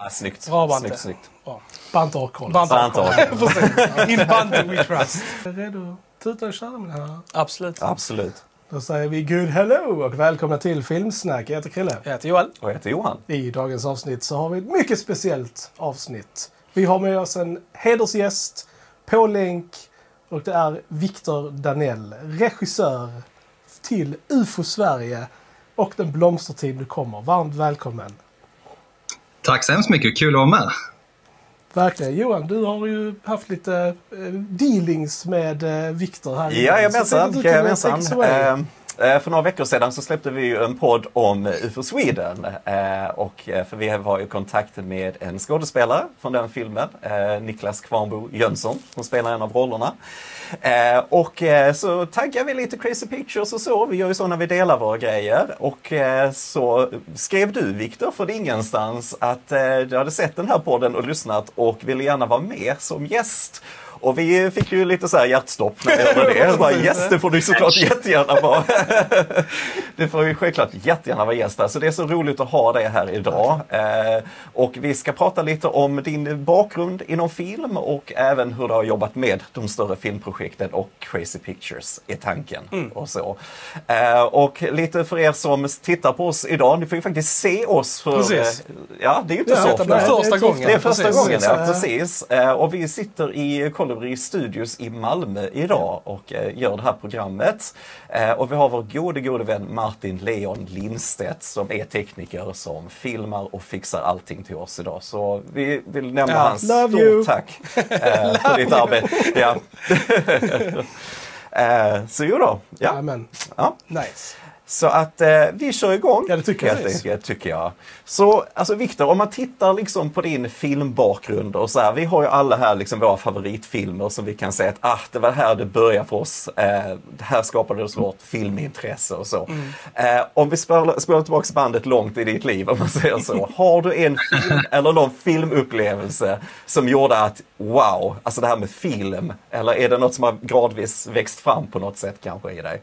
Ah, snyggt. Bra Bante. snyggt, snyggt. Bra. Bante koll. Bante. Precis. In Bante we trust. Redo att tuta och köra mina herrar? Absolut. Absolut. Då säger vi good hello och välkomna till Filmsnack. Jag heter Krille. Jag heter Joel. Och jag heter Johan. I dagens avsnitt så har vi ett mycket speciellt avsnitt. Vi har med oss en hedersgäst på länk och det är Viktor Danell, regissör till UFO Sverige och Den blomstertid nu kommer. Varmt välkommen! Tack så hemskt mycket, kul att vara med. Verkligen. Johan, du har ju haft lite eh, dealings med eh, Viktor här. innan. Jajamensan, jajamensan. Eh, för några veckor sedan så släppte vi ju en podd om UFO Sweden. Eh, och eh, för vi var i kontakt med en skådespelare från den filmen, Niklas Kvarnbo Jönsson, som spelar en av rollerna. Och så taggade vi lite Crazy Pictures och så. Vi gör ju så när vi delar våra grejer. Och så skrev du, Viktor, från ingenstans att du hade sett den här podden och lyssnat och ville gärna vara med som gäst. Och vi fick ju lite så här hjärtstopp när vi hörde det. Jag bara, yes, det får du såklart jättegärna vara. Det får ju självklart jättegärna vara gäst här. Så det är så roligt att ha dig här idag. Eh, och vi ska prata lite om din bakgrund inom film och även hur du har jobbat med de större filmprojekten och Crazy Pictures är tanken. Och, så. Eh, och lite för er som tittar på oss idag, ni får ju faktiskt se oss för... Precis. eh, Ja, det är ju inte Ja, så det ofta. är första gången. Det är första Precis. gången, ja, precis. Och vi sitter i Colibri Studios i Malmö idag och eh, gör det här programmet. Eh, Och vi har vår gode, gode vän Martin Leon Lindstedt som är tekniker som filmar och fixar allting till oss idag. Så vi vill nämna Ja, hans stort you. tack eh, för ditt arbete. Ja. Så jo då, ja. Jajamän. ja. Nice. Så att eh, vi kör igång. Ja, det tycker jag. helt enkelt, tycker jag. Så alltså Viktor, om man tittar liksom på din filmbakgrund och så här. Vi har ju alla här liksom våra favoritfilmer som vi kan säga att ah, det var här det började för oss. Eh, här skapade oss vårt filmintresse och så. Mm. Eh, om vi spolar, spolar tillbaka bandet långt i ditt liv om man säger så. Har du en film eller någon filmupplevelse som gjorde att wow, alltså det här med film. Eller är det något som har gradvis växt fram på något sätt kanske i dig?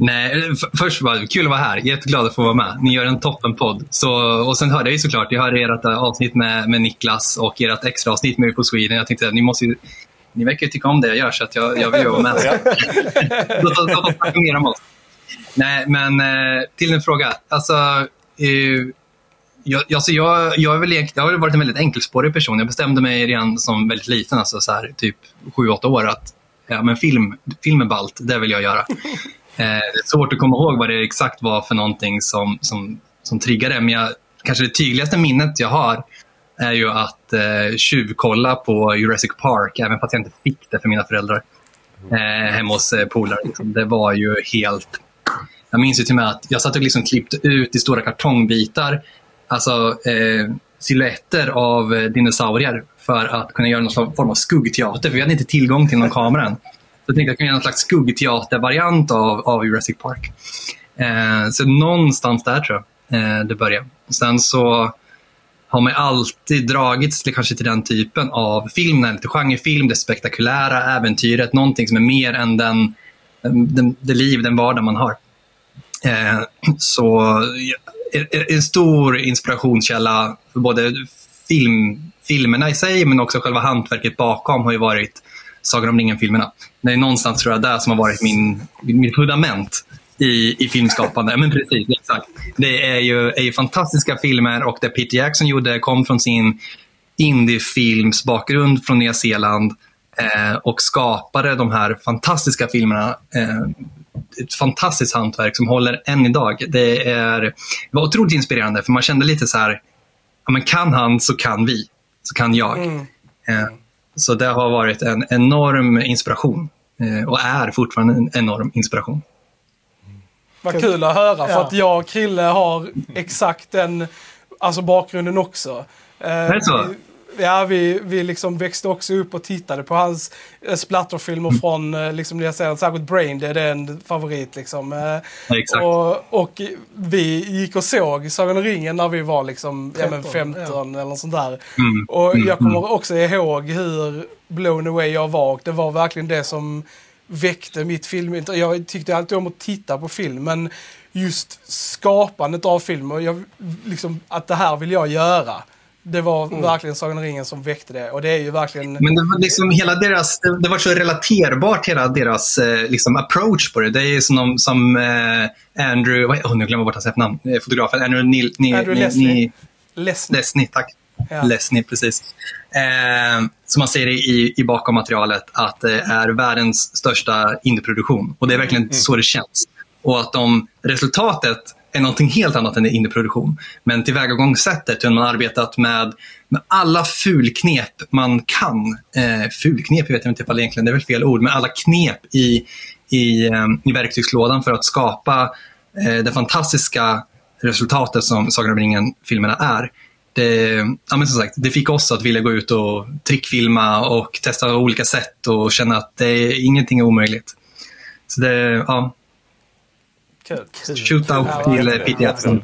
Nej, f- först var det kul att vara här. Jätteglad att få vara med. Ni gör en toppenpodd. Så, och sen hörde jag ju såklart, jag hörde ert eh, avsnitt med, med Niklas och ert extra avsnitt med på Sweden. Jag tänkte att ni måste ju, ni verkar ju tycka om det jag gör så att jag, jag vill ju vara med. Låt oss- snacka mer om oss. Nej, men eh, till en fråga. Alltså, eh, jag, alltså jag, jag, är väl jag har varit en väldigt enkelspårig person. Jag bestämde mig redan som väldigt liten, alltså så här, typ 7-8 år, att ja, men film, film är ballt, det vill jag göra. Eh, det är svårt att komma ihåg vad det exakt var för någonting som, som, som triggade. Men jag, kanske det tydligaste minnet jag har är ju att eh, tjuvkolla på Jurassic Park, även fast jag inte fick det för mina föräldrar. Eh, hemma hos eh, polare. Liksom. Det var ju helt... Jag minns ju till och med att jag satt och liksom klippte ut i stora kartongbitar alltså eh, silhuetter av eh, dinosaurier för att kunna göra någon form av skuggteater. För vi hade inte tillgång till någon kamera än. Så jag tänkte att jag kan göra någon slags skuggteatervariant av, av Jurassic Park. Eh, så någonstans där tror jag eh, det började. Sen så har man alltid dragits till, kanske till den typen av film, den lite genrefilm, det spektakulära äventyret, någonting som är mer än den, den, det liv, den vardag man har. Eh, så en- en stor inspirationskälla för både film, filmerna i sig men också själva hantverket bakom har ju varit Sagan om ringen-filmerna. Det är någonstans tror jag där som har varit min, mitt fundament i, i filmskapande. Men precis, exakt. Det är ju, är ju fantastiska filmer och det Peter Jackson gjorde kom från sin indiefilms bakgrund från Nya Zeeland eh, och skapade de här fantastiska filmerna. Eh, ett fantastiskt hantverk som håller än idag. Det, är, det var otroligt inspirerande för man kände lite så här, ja, men kan han så kan vi, så kan jag. Mm. Eh, så det har varit en enorm inspiration eh, och är fortfarande en enorm inspiration. Vad kul att höra för att jag och Krille har exakt den alltså bakgrunden också. Eh, Är det så? Vi- Ja, vi, vi liksom växte också upp och tittade på hans eh, splatterfilmer Mm. från eh, liksom, jag säger, särskilt Brain, det är en favorit liksom. Eh, Ja, exakt. och, och vi gick och såg Sagan om ringen när vi var liksom ja, men 13, 15 eller något sånt där. Mm. Och Mm, jag kommer också ihåg hur blown away jag var. Och det var verkligen det som väckte mitt filmintresse. Jag tyckte alltid om att titta på film, men just skapandet av film och jag, liksom, att det här vill jag göra. Det var verkligen Sagan ringen som väckte det. Och det är ju verkligen... Men det var liksom hela deras, det, var så relaterbart hela deras eh, liksom approach på det. Det är ju som, de, som eh, Andrew, vad, oh, nu glömmer jag bort hans efternamn, eh, fotografen, Andrew Nil, Ni, Andrew Ni, Leslie. Ni, Leslie. Lesney, tack. Ja. Lesney, precis. Eh, som man säger i, i bakom materialet att det är världens största indieproduktion. Och det är verkligen så det känns. Och att de, resultatet är någonting helt annat än indieproduktion. Men tillvägagångssättet, hur man arbetat med, med alla fulknep man kan. Eh, fulknep, jag vet inte ifall det egentligen det är väl fel ord, men alla knep i, i, eh, i verktygslådan för att skapa eh, det fantastiska resultatet som Sagan om ringen-filmerna är. Det, ja, men som sagt, det fick oss att vilja gå ut och trickfilma och testa olika sätt och känna att det är ingenting är omöjligt. Så det, ja, Kul. shoot out Ja, till eh. Peter Jackson.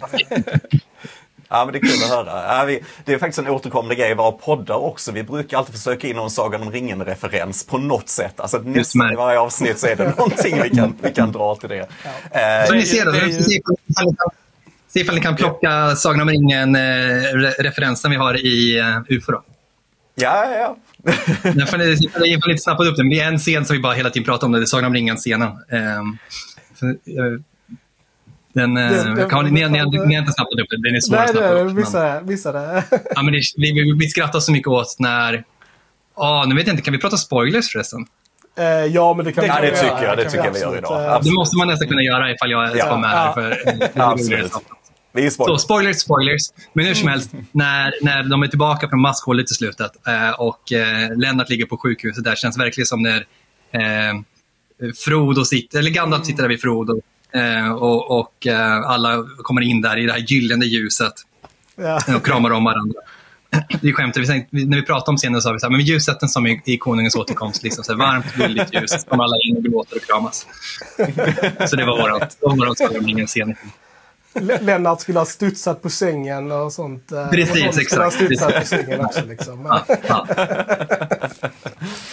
Ja, men det är kul att höra. Ja, vi, det är faktiskt en återkommande grej i våra poddar också. Vi brukar alltid försöka in någon Sagan om ringen-referens på något sätt. Alltså nästan i varje avsnitt så är det någonting vi kan, vi kan dra till det. Eh, Så Det ni ser ju- det, det ju- ifall ni kan- se ifall ni kan plocka Sagan om ringen-referensen vi har i uh, UFO. Då. ja, ja, ja. Den får ni, ifall ni inte snappat upp den. Det är en scen som vi bara hela tiden pratar om, det är Sagan om ringen-scenen. Um, den, Den- den- ni, ni, ni, ni, har inte snappat upp den, den är svår Nej, att snappa det upp. men- missade jag. Missade. Ja, men det, vi, vi, vi skrattar så mycket åt när... Ja, nu vet jag inte, kan vi prata spoilers förresten? Eh, ja, men det kan Det ja kan det vi tycker göra, jag. det tycker vi jag vi gör absolut, idag. eh, Det Absolut. måste man nästan kunna göra ifall jag Ja, ska med ja. här. För, Absolut. Vi är Så, spoilers. spoilers. Men hur som helst, när, när de är tillbaka från maskhålet i slutet eh, och eh, Lennart ligger på sjukhuset där känns verkligen som när eh, Frodo sitter, eller Gandalf sitter där vid Frodo och, och eh, alla kommer in där i det här gyllene ljuset Ja. och kramar om varandra. Vi skämtade, vi när vi pratade om scenen sa vi så här, men ljuset som i, i konungens återkomst, liksom, så här, varmt gulligt ljus, så kommer alla in och gråter och kramas. Så det var om ringen-scen. L- Lennart skulle ha studsat på sängen och sånt. eh, Precis, och skulle ha exakt. studsat på sängen också. Liksom. Ja, ja.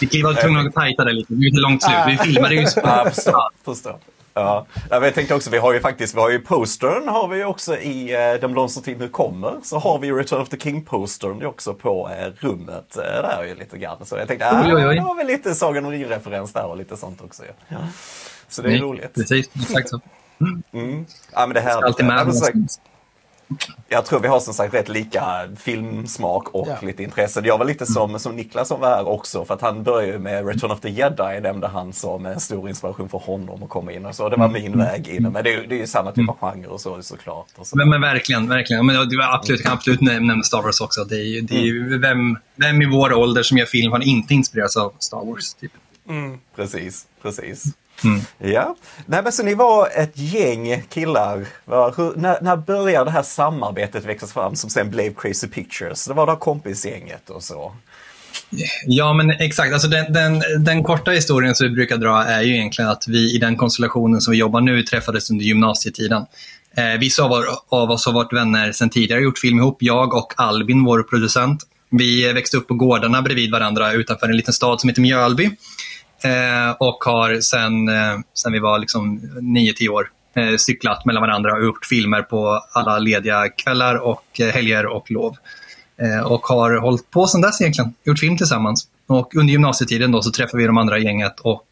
Vi var tvungna att tajta det lite. Det är lite långt slut. Vi filmade ju. Ja, förstår. förstår. Ja. Ja, jag tänkte också, vi har ju faktiskt, vi har ju postern har vi ju också i eh, Den blomstertid nu kommer. Så har vi ju Return of the King-postern också på eh, rummet eh, där ju lite grann. Så jag tänkte, ah, Oj, oj, oj. det var väl lite Sagan om ringen-referens där och lite sånt också. Ja. Så det är Nej, roligt. Precis, exakt så. Mm. Ja, men det här, Alltid med. ja, jag tror vi har som sagt rätt lika filmsmak och Ja. lite intresse. Jag var lite som, som Niklas som var här också för att han började med Return of the Jedi nämnde han som en stor inspiration för honom att komma in och så. Det var min väg in. Men det, är- det är ju samma typ av genre och så såklart. Och så. Men, men verkligen, verkligen. Men du var absolut, jag kan absolut näm- nämna Star Wars också. Det är, ju- det är ju vem, vem i vår ålder som gör film har inte inspirerats av Star Wars? Typ. Precis, precis. Mm. Ja, nej men så ni var ett gäng killar. Hur, när, när började det här samarbetet växa fram som sen blev Crazy Pictures? Det var då kompisgänget och så. Ja, men exakt. Alltså den, den, den korta historien som vi brukar dra är ju egentligen att vi i den konstellationen som vi jobbar nu träffades under gymnasietiden. Eh, vissa av, av oss har varit vänner sedan tidigare, gjort film ihop. Jag och Albin, vår producent. Vi växte upp på gårdarna bredvid varandra utanför en liten stad som heter Mjölby. Eh, och har sen, eh, sen vi var liksom 9-10 år eh, cyklat mellan varandra och gjort filmer på alla lediga kvällar och eh, helger och lov. Eh, och har hållit på sedan dess egentligen, gjort film tillsammans. Och under gymnasietiden då så träffade vi de andra gänget och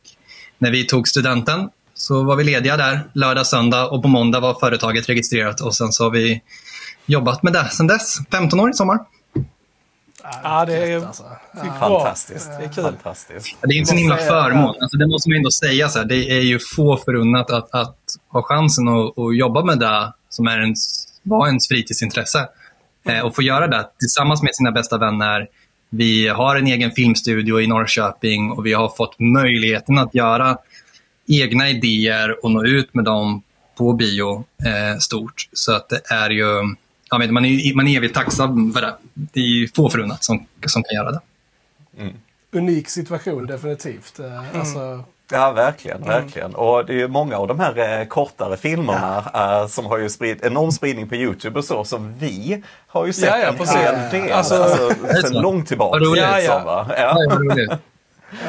när vi tog studenten så var vi lediga där lördag, söndag och på måndag var företaget registrerat och sen så har vi jobbat med det sedan dess. 15 år i sommar. Ja, det är... Alltså. Fy fan. Fantastiskt. Det är kul. Fantastiskt. Det är inte en himla förmån. Alltså, det måste man ändå säga. Så här. Det är ju få förunnat att, att ha chansen att, att jobba med det som är ens, var ens fritidsintresse. Eh, och få göra det tillsammans med sina bästa vänner. Vi har en egen filmstudio i Norrköping och vi har fått möjligheten att göra egna idéer och nå ut med dem på bio eh, stort. Så att det är ju, ja, men man är man är evigt tacksam för det. Det är ju få förunnat som, som kan göra det. Unik situation, definitivt. Eh, Alltså, Ja, verkligen, verkligen. Och det är ju många av de här eh, kortare filmerna eh, som har ju sprid, enorm spridning på Youtube och så, som vi har ju sett Ja, ja, en hel del. Alltså- Alltså, sen så. långt tillbaka. Vad roligt. Ja, ja. Ja, Ja. roligt.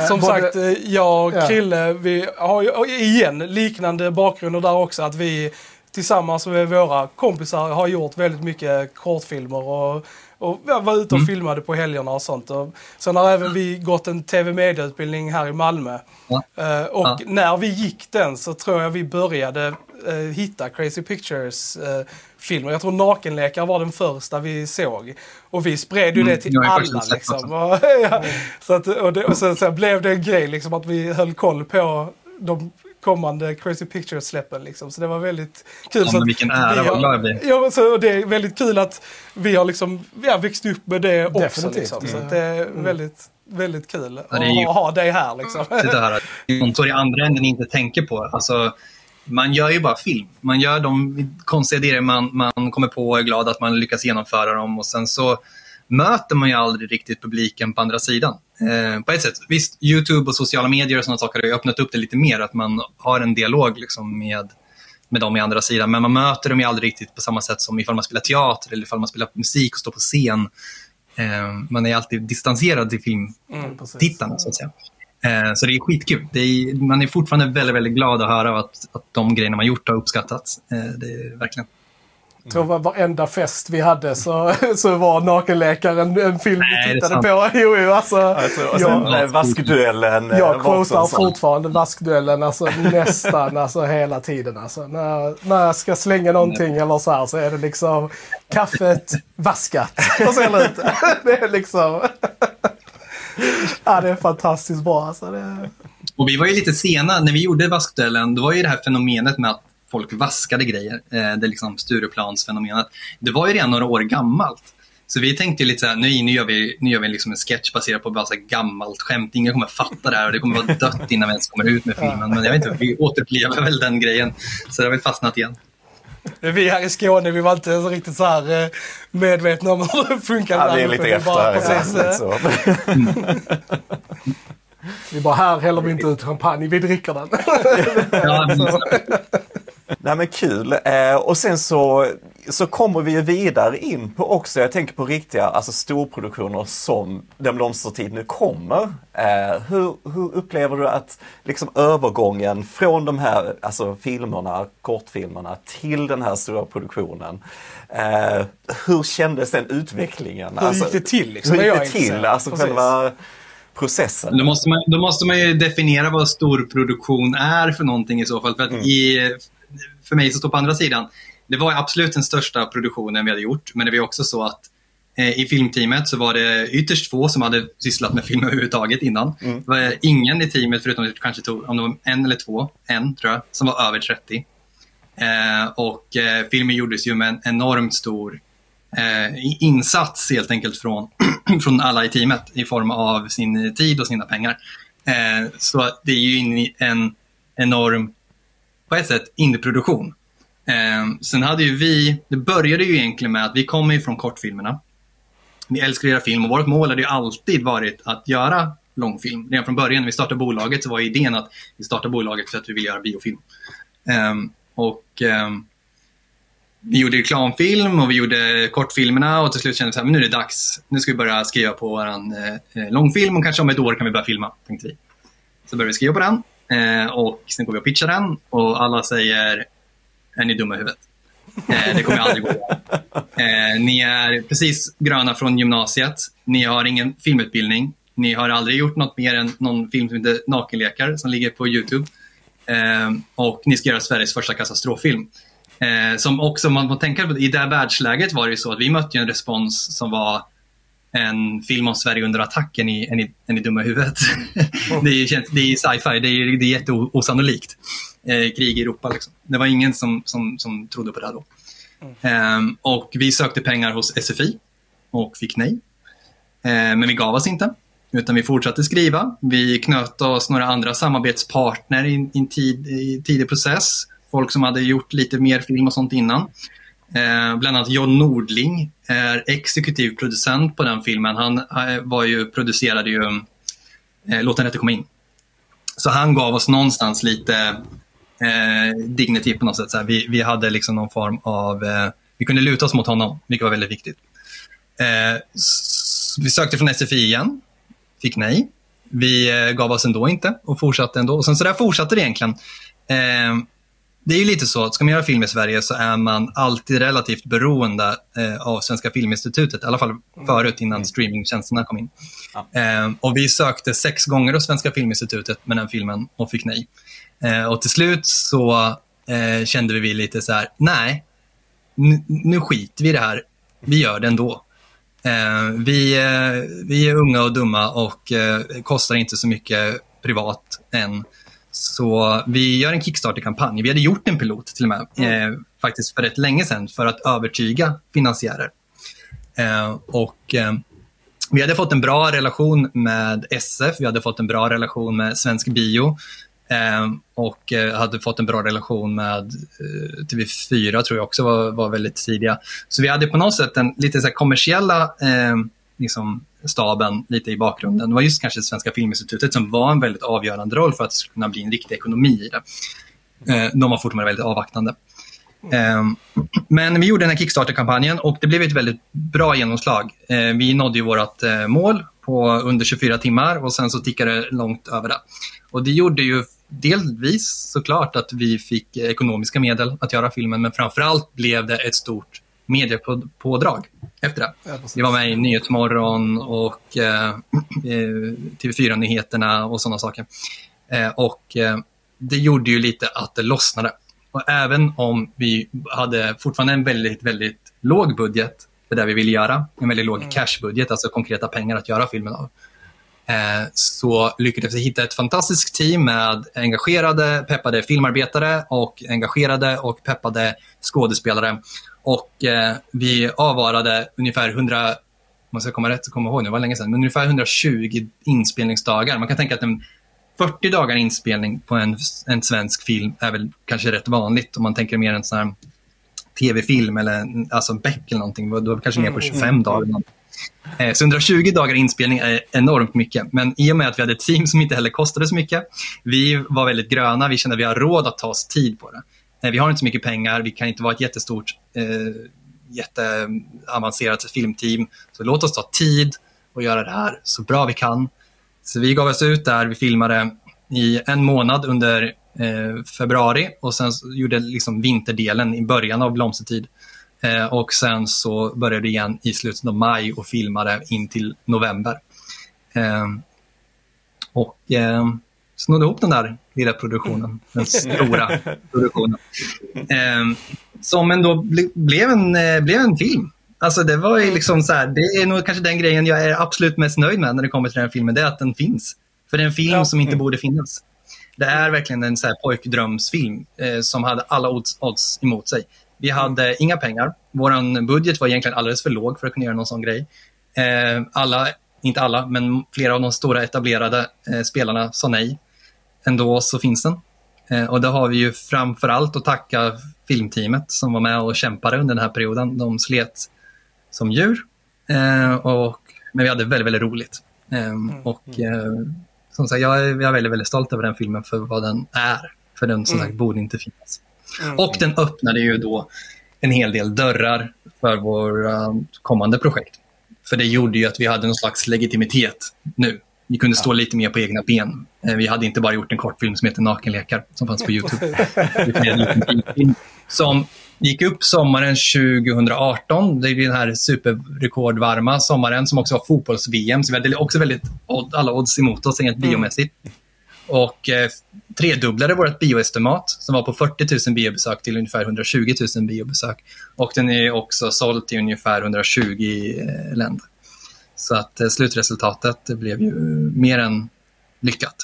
Som både- sagt, eh, jag och Ja. Krille, vi har ju igen liknande bakgrunder där också. Att vi tillsammans med våra kompisar har gjort väldigt mycket kortfilmer och, och var ute och Mm. filmade på helgerna och sånt. Och sen har även vi gått en tv-medieutbildning här i Malmö. Ja. Eh, och Ja. när vi gick den så tror jag vi började eh, hitta Crazy Pictures eh, filmer. Jag tror Nakenlekar var den första vi såg. Och vi spred ju Mm, det till ju faktiskt alla liksom. Och, ja, så att, och, det, och sen, sen blev det en grej liksom att vi höll koll på de kommande Crazy Pictures-släppen. Liksom. Så det var väldigt kul. Ja, så att vilken ära, vi vad glad jag blir. Ja, så det är väldigt kul att vi har liksom, vi har växt upp med det också. Definitivt. Liksom. Så Mm. att det är väldigt, väldigt kul Ja, det är ju- att ha dig här. Liksom. Sitta här att kontor i andra änden inte tänker på. Alltså, man gör ju bara film. Man gör de konstiga idéer man, man kommer på och är glad att man lyckas genomföra dem. Och sen så möter man ju aldrig riktigt publiken på andra sidan. Eh, på ett sätt, visst, YouTube och sociala medier och sådana saker har ju öppnat upp det lite mer. Att man har en dialog liksom med, med dem i andra sidan. Men man möter dem ju aldrig riktigt på samma sätt som ifall man spelar teater eller ifall man spelar musik och står på scen. Eh, man är alltid distanserad till film, Precis. tittarna så att säga. Eh, Så det är skitkul. Det är, man är fortfarande väldigt, väldigt glad att höra att, att de grejerna man gjort har uppskattats. Eh, Det är verkligen. Jag tror var varenda fest vi hade så, så var Nakenläkaren en film Nej, vi tittade på. Jo, jo, alltså. Alltså, och sen jag, eh, Vaskduellen. eh, jag quotar fortfarande vaskduellen alltså, nästan alltså, hela tiden. Alltså. När, när jag ska slänga någonting eller så här så är det liksom kaffet vaskat. Och så ut. Det är liksom... Ja, det är fantastiskt bra. Alltså. Det... Och vi var ju lite sena när vi gjorde vaskduellen. Det var ju det här fenomenet med att folk vaskade grejer. Eh, Det är liksom Stureplansfenomenet. Det var ju redan några år gammalt. Så vi tänkte lite så här, nej, nu gör vi, nu gör vi liksom en sketch baserad på bara så här gammalt skämt. Ingen kommer fatta det här och det kommer vara dött innan vi ens kommer ut med filmen. Men jag vet inte, vi återupplever väl den grejen. Så det har väl fastnat igen. Vi här i Skåne, vi var inte så riktigt så här eh, medvetna om hur det funkar. Ja, vi är lite uppe. Vi bara efter. precis, ja, eh, så. Vi bara, här häller vi inte ut champagne, vi dricker den. Ja, Nej men kul. Eh, och sen så, så kommer vi ju vidare in på också, jag tänker på riktiga alltså storproduktioner som Den blomstertid nu kommer. Eh, hur, hur upplever du att liksom övergången från de här alltså, filmerna, kortfilmerna till den här stora produktionen. Eh, hur kändes den utvecklingen? Hur gick det till, liksom? Hur gick det till? Alltså själva processen. Då måste, man, då måste man ju definiera vad storproduktion är för någonting i så fall. För, att i, för mig som står på andra sidan, det var absolut den största produktionen vi hade gjort. Men det var också så att eh, i filmteamet så var det ytterst få som hade sysslat med film överhuvudtaget innan. Det var ingen i teamet, förutom det kanske tog, om det var en eller två, en tror jag, som var över 30. Eh, och eh, filmen gjordes ju med en enormt stor eh, insats helt enkelt från, från alla i teamet i form av sin tid och sina pengar. Eh, så det är ju en enorm, på ett sätt, indieproduktion. Eh, sen hade ju vi, det började ju egentligen med att vi kommer ju från kortfilmerna. Vi älskar att göra film och vårt mål hade ju alltid varit att göra långfilm. Redan från början när vi startade bolaget så var idén att vi startade bolaget för att vi vill göra biofilm. Ehm, och ehm, vi gjorde reklamfilm och vi gjorde kortfilmerna och till slut kände vi att nu är det dags. Nu ska vi börja skriva på vår eh, eh, långfilm och kanske om ett år kan vi börja filma, tänkte vi. Så började vi skriva på den eh, och sen går vi och pitchar den och alla säger är ni dumma i huvudet? Eh, det kommer aldrig gå. Eh, ni är precis gröna från gymnasiet. Ni har ingen filmutbildning. Ni har aldrig gjort något mer än någon film som heter Nakenlekar som ligger på Youtube. Eh, och ni ska göra Sveriges första katastroffilm. Eh, som också, man får tänka på, i det här världsläget var det ju så att vi mötte en respons som var en film om Sverige under attacken i än i, än i dumma i huvudet. det är ju det är sci-fi, det är, det är jätteosannolikt. Eh, krig i Europa liksom. Det var ingen som, som, som trodde på det här då. Ehm, och vi sökte pengar hos SFI och fick nej. Eh, men vi gav oss inte, utan vi fortsatte skriva. Vi knöt oss några andra samarbetspartner i, en tid, tidig process. Folk som hade gjort lite mer film och sånt innan. Eh, bland annat John Nordling är exekutiv producent på den filmen. Han eh, var ju, producerade ju eh, Låt den rätte komma in. Så han gav oss någonstans lite eh, dignity på något sätt. Så här, vi, vi hade liksom någon form av... Eh, vi kunde luta oss mot honom, vilket var väldigt viktigt. Eh, vi sökte från SFI igen, fick nej. Vi eh, gav oss ändå inte och fortsatte ändå. Och sen så där fortsatte det egentligen. Eh, det är ju lite så att ska man göra film i Sverige så är man alltid relativt beroende eh, av Svenska Filminstitutet, i alla fall förut innan streamingtjänsterna kom in. Ja. Eh, och vi sökte sex gånger hos Svenska Filminstitutet med den filmen och fick nej. Eh, och till slut så eh, kände vi lite så här, nej, nu, skiter vi i det här, vi gör det ändå. Eh, vi, eh, vi är unga och dumma och kostar inte så mycket privat än. Så vi gör en Kickstarter-kampanj. Vi hade gjort en pilot till och med, eh, faktiskt för rätt länge sedan, för att övertyga finansiärer. Eh, och eh, vi hade fått en bra relation med SF, vi hade fått en bra relation med Svensk Bio eh, och eh, hade fått en bra relation med eh, TV4 tror jag också var, var väldigt tidiga. Så vi hade på något sätt den lite så kommersiella liksom, staben lite i bakgrunden. Det var just kanske Svenska Filminstitutet som var en väldigt avgörande roll för att det skulle kunna bli en riktig ekonomi i det. Eh, de var fortfarande väldigt avvaktande. Ehm, men vi gjorde den här Kickstarter-kampanjen och det blev ett väldigt bra genomslag. Ehm, vi nådde ju vårt eh, mål på under 24 timmar och sen så tickade det långt över det. Och det gjorde ju delvis såklart att vi fick eh, ekonomiska medel att göra filmen men framförallt blev det ett stort mediepådrag efter det. Ja. Vi var med i Nyhetsmorgon och eh, eh, TV4-nyheterna och sådana saker. Eh, och eh, det gjorde ju lite att det lossnade. Och även om vi hade fortfarande en väldigt, väldigt låg budget för det vi ville göra, en väldigt låg cashbudget, alltså konkreta pengar att göra filmen av, eh, så lyckades vi hitta ett fantastiskt team med engagerade, peppade filmarbetare och engagerade och peppade skådespelare. Och eh, vi avvarade ungefär 100, om man ska komma rätt komma ihåg nu, det var länge sedan, men ungefär 120 inspelningsdagar. Man kan tänka att en 40 dagar inspelning på en, en svensk film är väl kanske rätt vanligt om man tänker mer en sån här tv-film eller alltså Beck eller någonting. Då kanske mer på 25 dagar. eller något. Eh, Så 120 dagar inspelning är enormt mycket. Men i och med att vi hade ett team som inte heller kostade så mycket. Vi var väldigt gröna. Vi kände att vi har råd att ta oss tid på det. Vi har inte så mycket pengar. Vi kan inte vara ett jättestort, eh, jätteavancerat filmteam. Så låt oss ta tid och göra det här så bra vi kan. Så vi gav oss ut där. Vi filmade i en månad under eh, februari och sen gjorde liksom vinterdelen i början av blomstertid. Eh, och sen så började vi igen i slutet av maj och filmade in till november. Eh, och eh, snodde ihop den där lilla produktionen, den stora produktionen. Eh, som ändå ble, blev, en, eh, blev en film. Alltså det var ju liksom så här, det är nog kanske den grejen jag är absolut mest nöjd med när det kommer till den här filmen, det är att den finns. För det är en film Ja. som inte borde finnas. Det är verkligen en så här pojkdrömsfilm eh, som hade alla odds, odds emot sig. Vi hade inga pengar. Vår budget var egentligen alldeles för låg för att kunna göra någon sån grej. Eh, alla, inte alla, men flera av de stora etablerade eh, spelarna sa nej. Ändå så finns den. Eh, och det har vi ju framför allt att tacka filmteamet som var med och kämpade under den här perioden. De slet som djur. Eh, och, men vi hade väldigt, väldigt roligt. Eh, och eh, som sagt, jag är, jag är väldigt, väldigt stolt över den filmen för vad den är. För den som sagt borde inte finnas. Och den öppnade ju då en hel del dörrar för våra kommande projekt. För det gjorde ju att vi hade någon slags legitimitet nu. Vi kunde stå lite mer på egna ben. Eh, Vi hade inte bara gjort en kortfilm som heter Nakenlekar som fanns på Youtube. Som gick upp sommaren 2018. Det är den här superrekordvarma sommaren som också var fotbolls-VM. Så vi hade också väldigt odd, alla odds emot oss rent biomässigt. Och eh, tredubblade vårt bioestimat som var på 40 000 biobesök till ungefär 120 000 biobesök. Och den är också såld till ungefär 120 eh, länder. Så att eh, slutresultatet blev ju mer än lyckat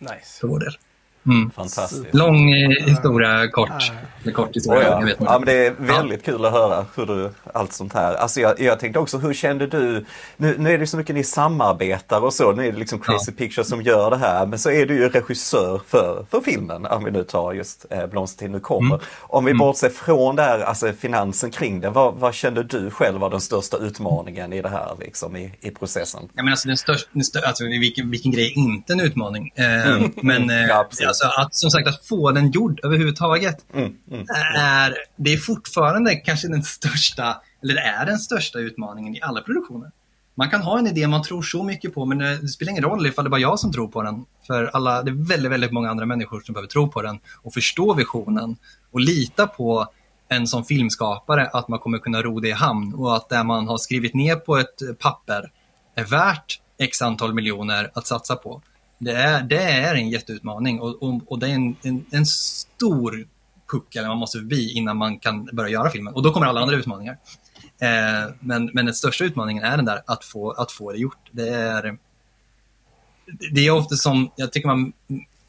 Nice. för vår del. Mm. Fantastiskt. Lång eh, historia, kort. Eller kort Oh, historia, ja. jag vet inte. ja, men det är väldigt kul att höra hur du, allt sånt här. Alltså jag, jag tänkte också, hur kände du, nu, nu är det så mycket ni samarbetar och så, nu är det liksom Crazy Pictures som gör det här, men så är du ju regissör för, för filmen, om vi nu tar just eh, Blomstertid nu kommer. Mm. Om vi bortser från det här, alltså finansen kring det, vad, vad kände du själv var den största utmaningen i det här, liksom i, i processen? Ja, men alltså, den största, den stör, alltså, vilken, vilken grej är inte en utmaning? Eh, Men eh, Ja. Alltså, att, som sagt, att få den gjord överhuvudtaget Mm, mm. är, det är fortfarande kanske den största, eller är den största utmaningen i alla produktioner. man kan ha en idé man tror så mycket på, men det spelar ingen roll ifall det är bara jag som tror på den. För alla, det är väldigt, väldigt många andra människor som behöver tro på den och förstå visionen och lita på en som filmskapare att man kommer kunna ro det i hamn och att det man har skrivit ner på ett papper är värt x antal miljoner att satsa på. Det är, det är en jätteutmaning och, och, och det är en, en, en stor puckel man måste förbi innan man kan börja göra filmen. Och då kommer alla andra utmaningar. Eh, men, men den största utmaningen är den där att få, att få det gjort. Det är, det är ofta som, jag tycker man,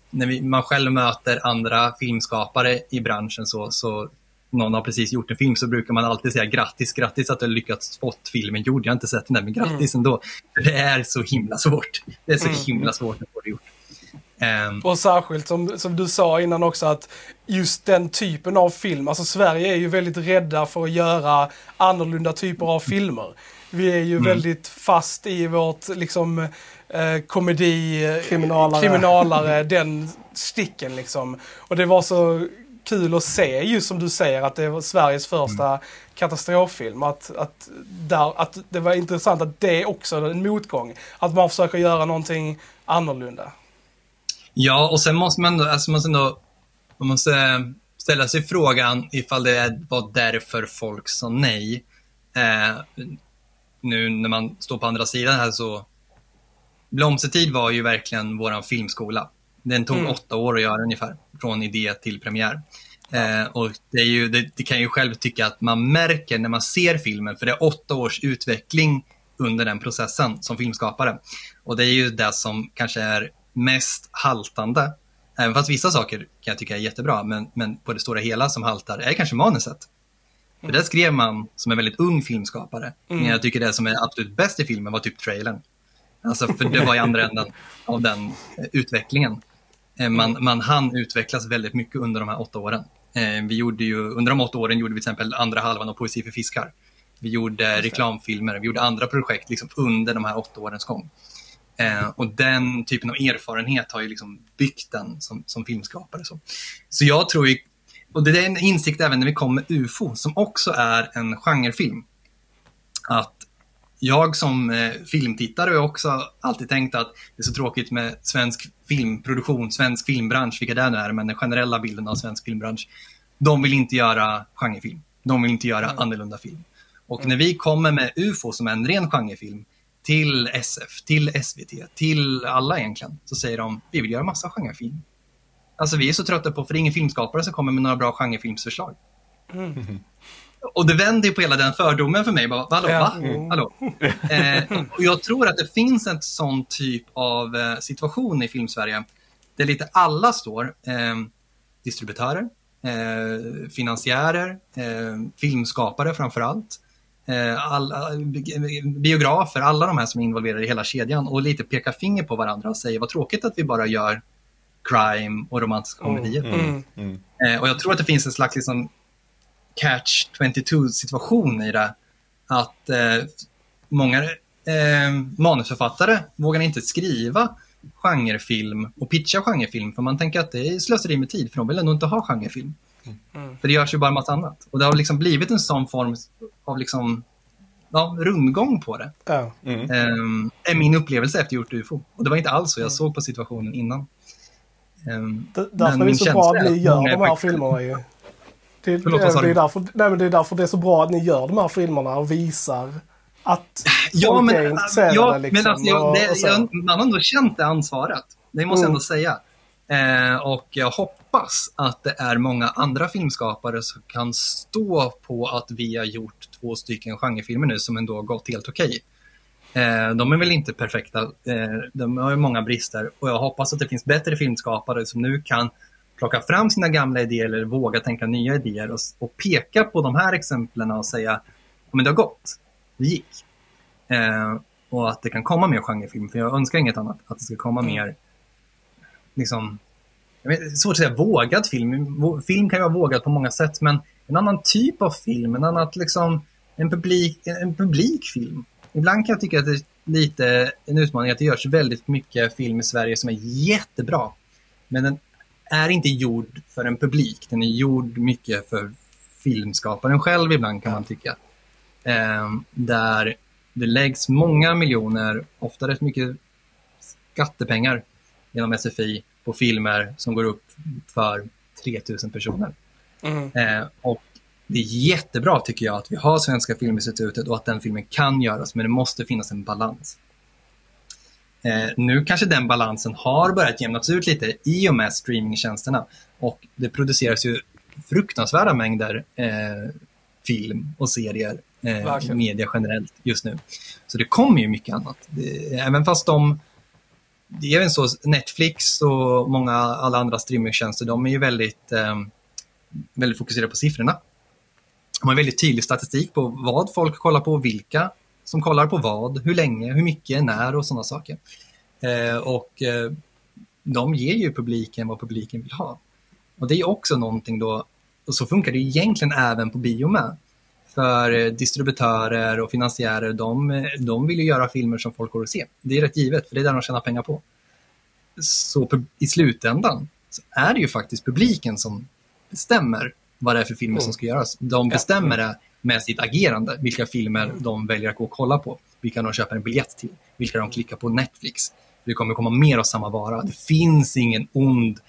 när vi, man själv möter andra filmskapare i branschen så, så någon har precis gjort en film så brukar man alltid säga grattis, grattis att du har lyckats fått filmen gjord. Jag har inte sett den där, men grattis mm. ändå. Det är så himla svårt. Det är så mm. himla svårt att få det gjort. Um, och särskilt som, som du sa innan också att just den typen av film, alltså Sverige är ju väldigt rädda för att göra annorlunda typer av filmer. Vi är ju mm. väldigt fast i vårt liksom eh, komedi, kriminalare, kriminalare den sticken liksom. Och det var så kul att se just som du säger att det var Sveriges första mm. katastroffilm. Att, att, där, att det var intressant att det också är en motgång. Att man försöker göra någonting annorlunda. Ja, och sen måste man, alltså måste ändå, man måste ställa sig frågan ifall det var därför folk sa nej. Eh, nu när man står på andra sidan här så Blomstertid var ju verkligen våran filmskola. Den tog mm. åtta år att göra ungefär, från idé till premiär. Eh, och det, är ju, det, det, kan ju själv tycka att man märker när man ser filmen, för det är åtta års utveckling under den processen som filmskapare. Och det är ju det som kanske är mest haltande. Även fast vissa saker kan jag tycka är jättebra, men, men på det stora hela som haltar är kanske manuset. För mm. det skrev man som en väldigt ung filmskapare. Mm. Men jag tycker det som är absolut bäst i filmen var typ trailern. Alltså, för det var i andra änden av den eh, utvecklingen. Eh, man, mm. man hann utvecklas väldigt mycket under de här åtta åren. Eh, vi gjorde ju, under de åtta åren gjorde vi till exempel andra halvan av Poesi för fiskar. Vi gjorde reklamfilmer, vi gjorde andra projekt liksom under de här åtta årens gång. Eh, och den typen av erfarenhet har ju liksom byggt den som, som filmskapare. Så. så jag tror ju, och det är en insikt även när vi kommer med UFO, som också är en genrefilm. Att jag som eh, filmtittare har också alltid tänkt att det är så tråkigt med svensk filmproduktion, svensk filmbransch, vilka det nu är, men den generella bilden av svensk filmbransch. De vill inte göra genrefilm. De vill inte göra mm. annorlunda film. Och mm. när vi kommer med UFO som är en ren genrefilm, till SF, till SVT, till alla egentligen, så säger de vi vill göra massa genrefilm. Alltså vi är så trötta på, för det är ingen filmskapare som kommer med några bra genrefilmsförslag. Mm. Och det vänder på hela den fördomen för mig. Bara, Hallå, ja. va? Mm. Hallå? Eh, och jag tror att det finns en sån typ av eh, situation i Filmsverige där lite alla står. Eh, distributörer, eh, finansiärer, eh, filmskapare framför allt. Eh, alla, biografer, alla de här som är involverade i hela kedjan och lite pekar finger på varandra och säger vad tråkigt att vi bara gör crime och romantiska mm, komedier. Mm, mm, mm. Eh, och jag tror att det finns en slags liksom, catch 22 situation i det. Att eh, många eh, manusförfattare vågar inte skriva genrefilm och pitcha genrefilm för man tänker att det är slöseri med tid för de vill ändå inte ha genrefilm. Mm. För det görs ju bara massa annat. Och det har liksom blivit en sån form av liksom, ja, rundgång på det. Ja. Mm. Um, är min upplevelse efter gjort UFO. Och det var inte alls så jag mm. såg på situationen innan. Um, därför är det så bra att ni gör de här filmerna ju. Det, Förlåt, det, är därför, nej, men det är därför det är så bra att ni gör de här filmerna och visar att ja, men, är intresserade. Ja, liksom, men alltså, jag, det, jag, man har ändå känt det ansvaret. Det måste jag mm. ändå säga. Eh, och jag hoppas att det är många andra filmskapare som kan stå på att vi har gjort två stycken genrefilmer nu som ändå har gått helt okej. Eh, de är väl inte perfekta, eh, de har ju många brister och jag hoppas att det finns bättre filmskapare som nu kan plocka fram sina gamla idéer eller våga tänka nya idéer och, och peka på de här exemplen och säga men det har gått, det gick. Eh, och att det kan komma mer genrefilm, för jag önskar inget annat, att det ska komma mm. mer liksom, jag vet, svårt att säga vågad film. Film kan ju vara vågad på många sätt, men en annan typ av film, en annan liksom, en publik, en publikfilm. Ibland kan jag tycka att det är lite en utmaning att det görs väldigt mycket film i Sverige som är jättebra. Men den är inte gjord för en publik. Den är gjord mycket för filmskaparen själv ibland kan man tycka. Eh, där Det läggs många miljoner, ofta rätt mycket skattepengar genom SFI på filmer som går upp för 3000 personer. Mm. Eh, och det är jättebra tycker jag att vi har Svenska Filminstitutet och att den filmen kan göras, men det måste finnas en balans. Eh, nu kanske den balansen har börjat jämnats ut lite i och med streamingtjänsterna. Och det produceras ju fruktansvärda mängder eh, film och serier, eh, media generellt just nu. Så det kommer ju mycket annat. Det, även fast de det är så, Netflix och många alla andra streamingtjänster, de är ju väldigt, eh, väldigt fokuserade på siffrorna. De har väldigt tydlig statistik på vad folk kollar på, vilka som kollar på vad, hur länge, hur mycket, när och sådana saker. Eh, och eh, de ger ju publiken vad publiken vill ha. Och det är också någonting då, och så funkar det egentligen även på bio med. För eh, distributörer och finansiärer, de, eh, de vill ju göra filmer som folk går och se. Det är rätt givet, för det är där de tjänar pengar på. Så i slutändan så är det ju faktiskt publiken som bestämmer vad det är för filmer som ska göras. De bestämmer det med sitt agerande, vilka filmer de väljer att gå och kolla på, vilka de köper en biljett till, vilka de klickar på Netflix. Det kommer komma mer av samma vara. Det finns ingen ond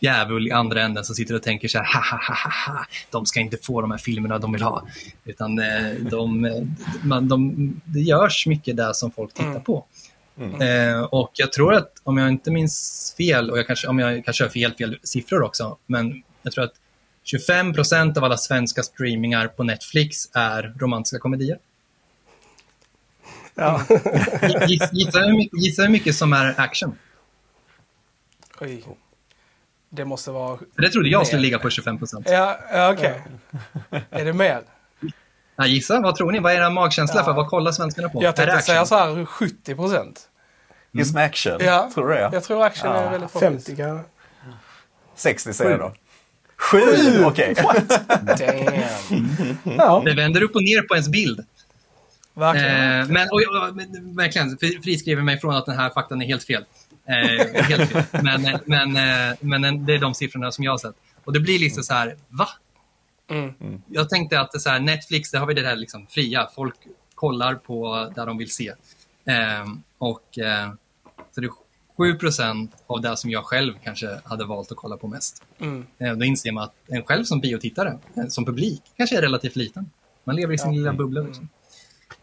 djävul i andra änden som sitter och tänker så här, ha, ha, ha, ha, de ska inte få de här filmerna de vill ha. Utan eh, de, eh, man, de, det görs mycket där som folk tittar på. Eh, och jag tror att, om jag inte minns fel, och jag kanske, om jag kanske har fel, fel siffror också, men jag tror att 25 procent av alla svenska streamingar på Netflix är romantiska komedier. Ja. Giss- Gissa hur mycket, gissa hur mycket som är action. Oj. Det måste vara... För det trodde jag skulle Mer. ligga på 25 procent. Ja, ja okej. Är det mer? Ja, gissa, vad tror ni? Vad är era magkänsla Ja. för? Vad kollar svenskarna på? Jag tänkte säga så här 70 procent. Just med action, Ja, tror du det? jag tror action är väldigt poppis. 50 kan 60 säger jag då. Sju? Okej. Damn. Ja. Det vänder upp och ner på ens bild. Verkligen. Eh, men, och, och, men verkligen, fri- friskriver mig från att den här faktan är helt fel. Eh, helt fel. Men, men, eh, men eh, det är de siffrorna som jag har sett. Och det blir liksom så här, va? Mm. Jag tänkte att så här, Netflix, där har vi det här liksom fria. Folk kollar på där de vill se. Eh, och eh, så det är 7% av det som jag själv kanske hade valt att kolla på mest. Mm. Eh, då inser man att en själv som biotittare, eh, som publik, kanske är relativt liten. Man lever i sin lilla bubbla. Liksom.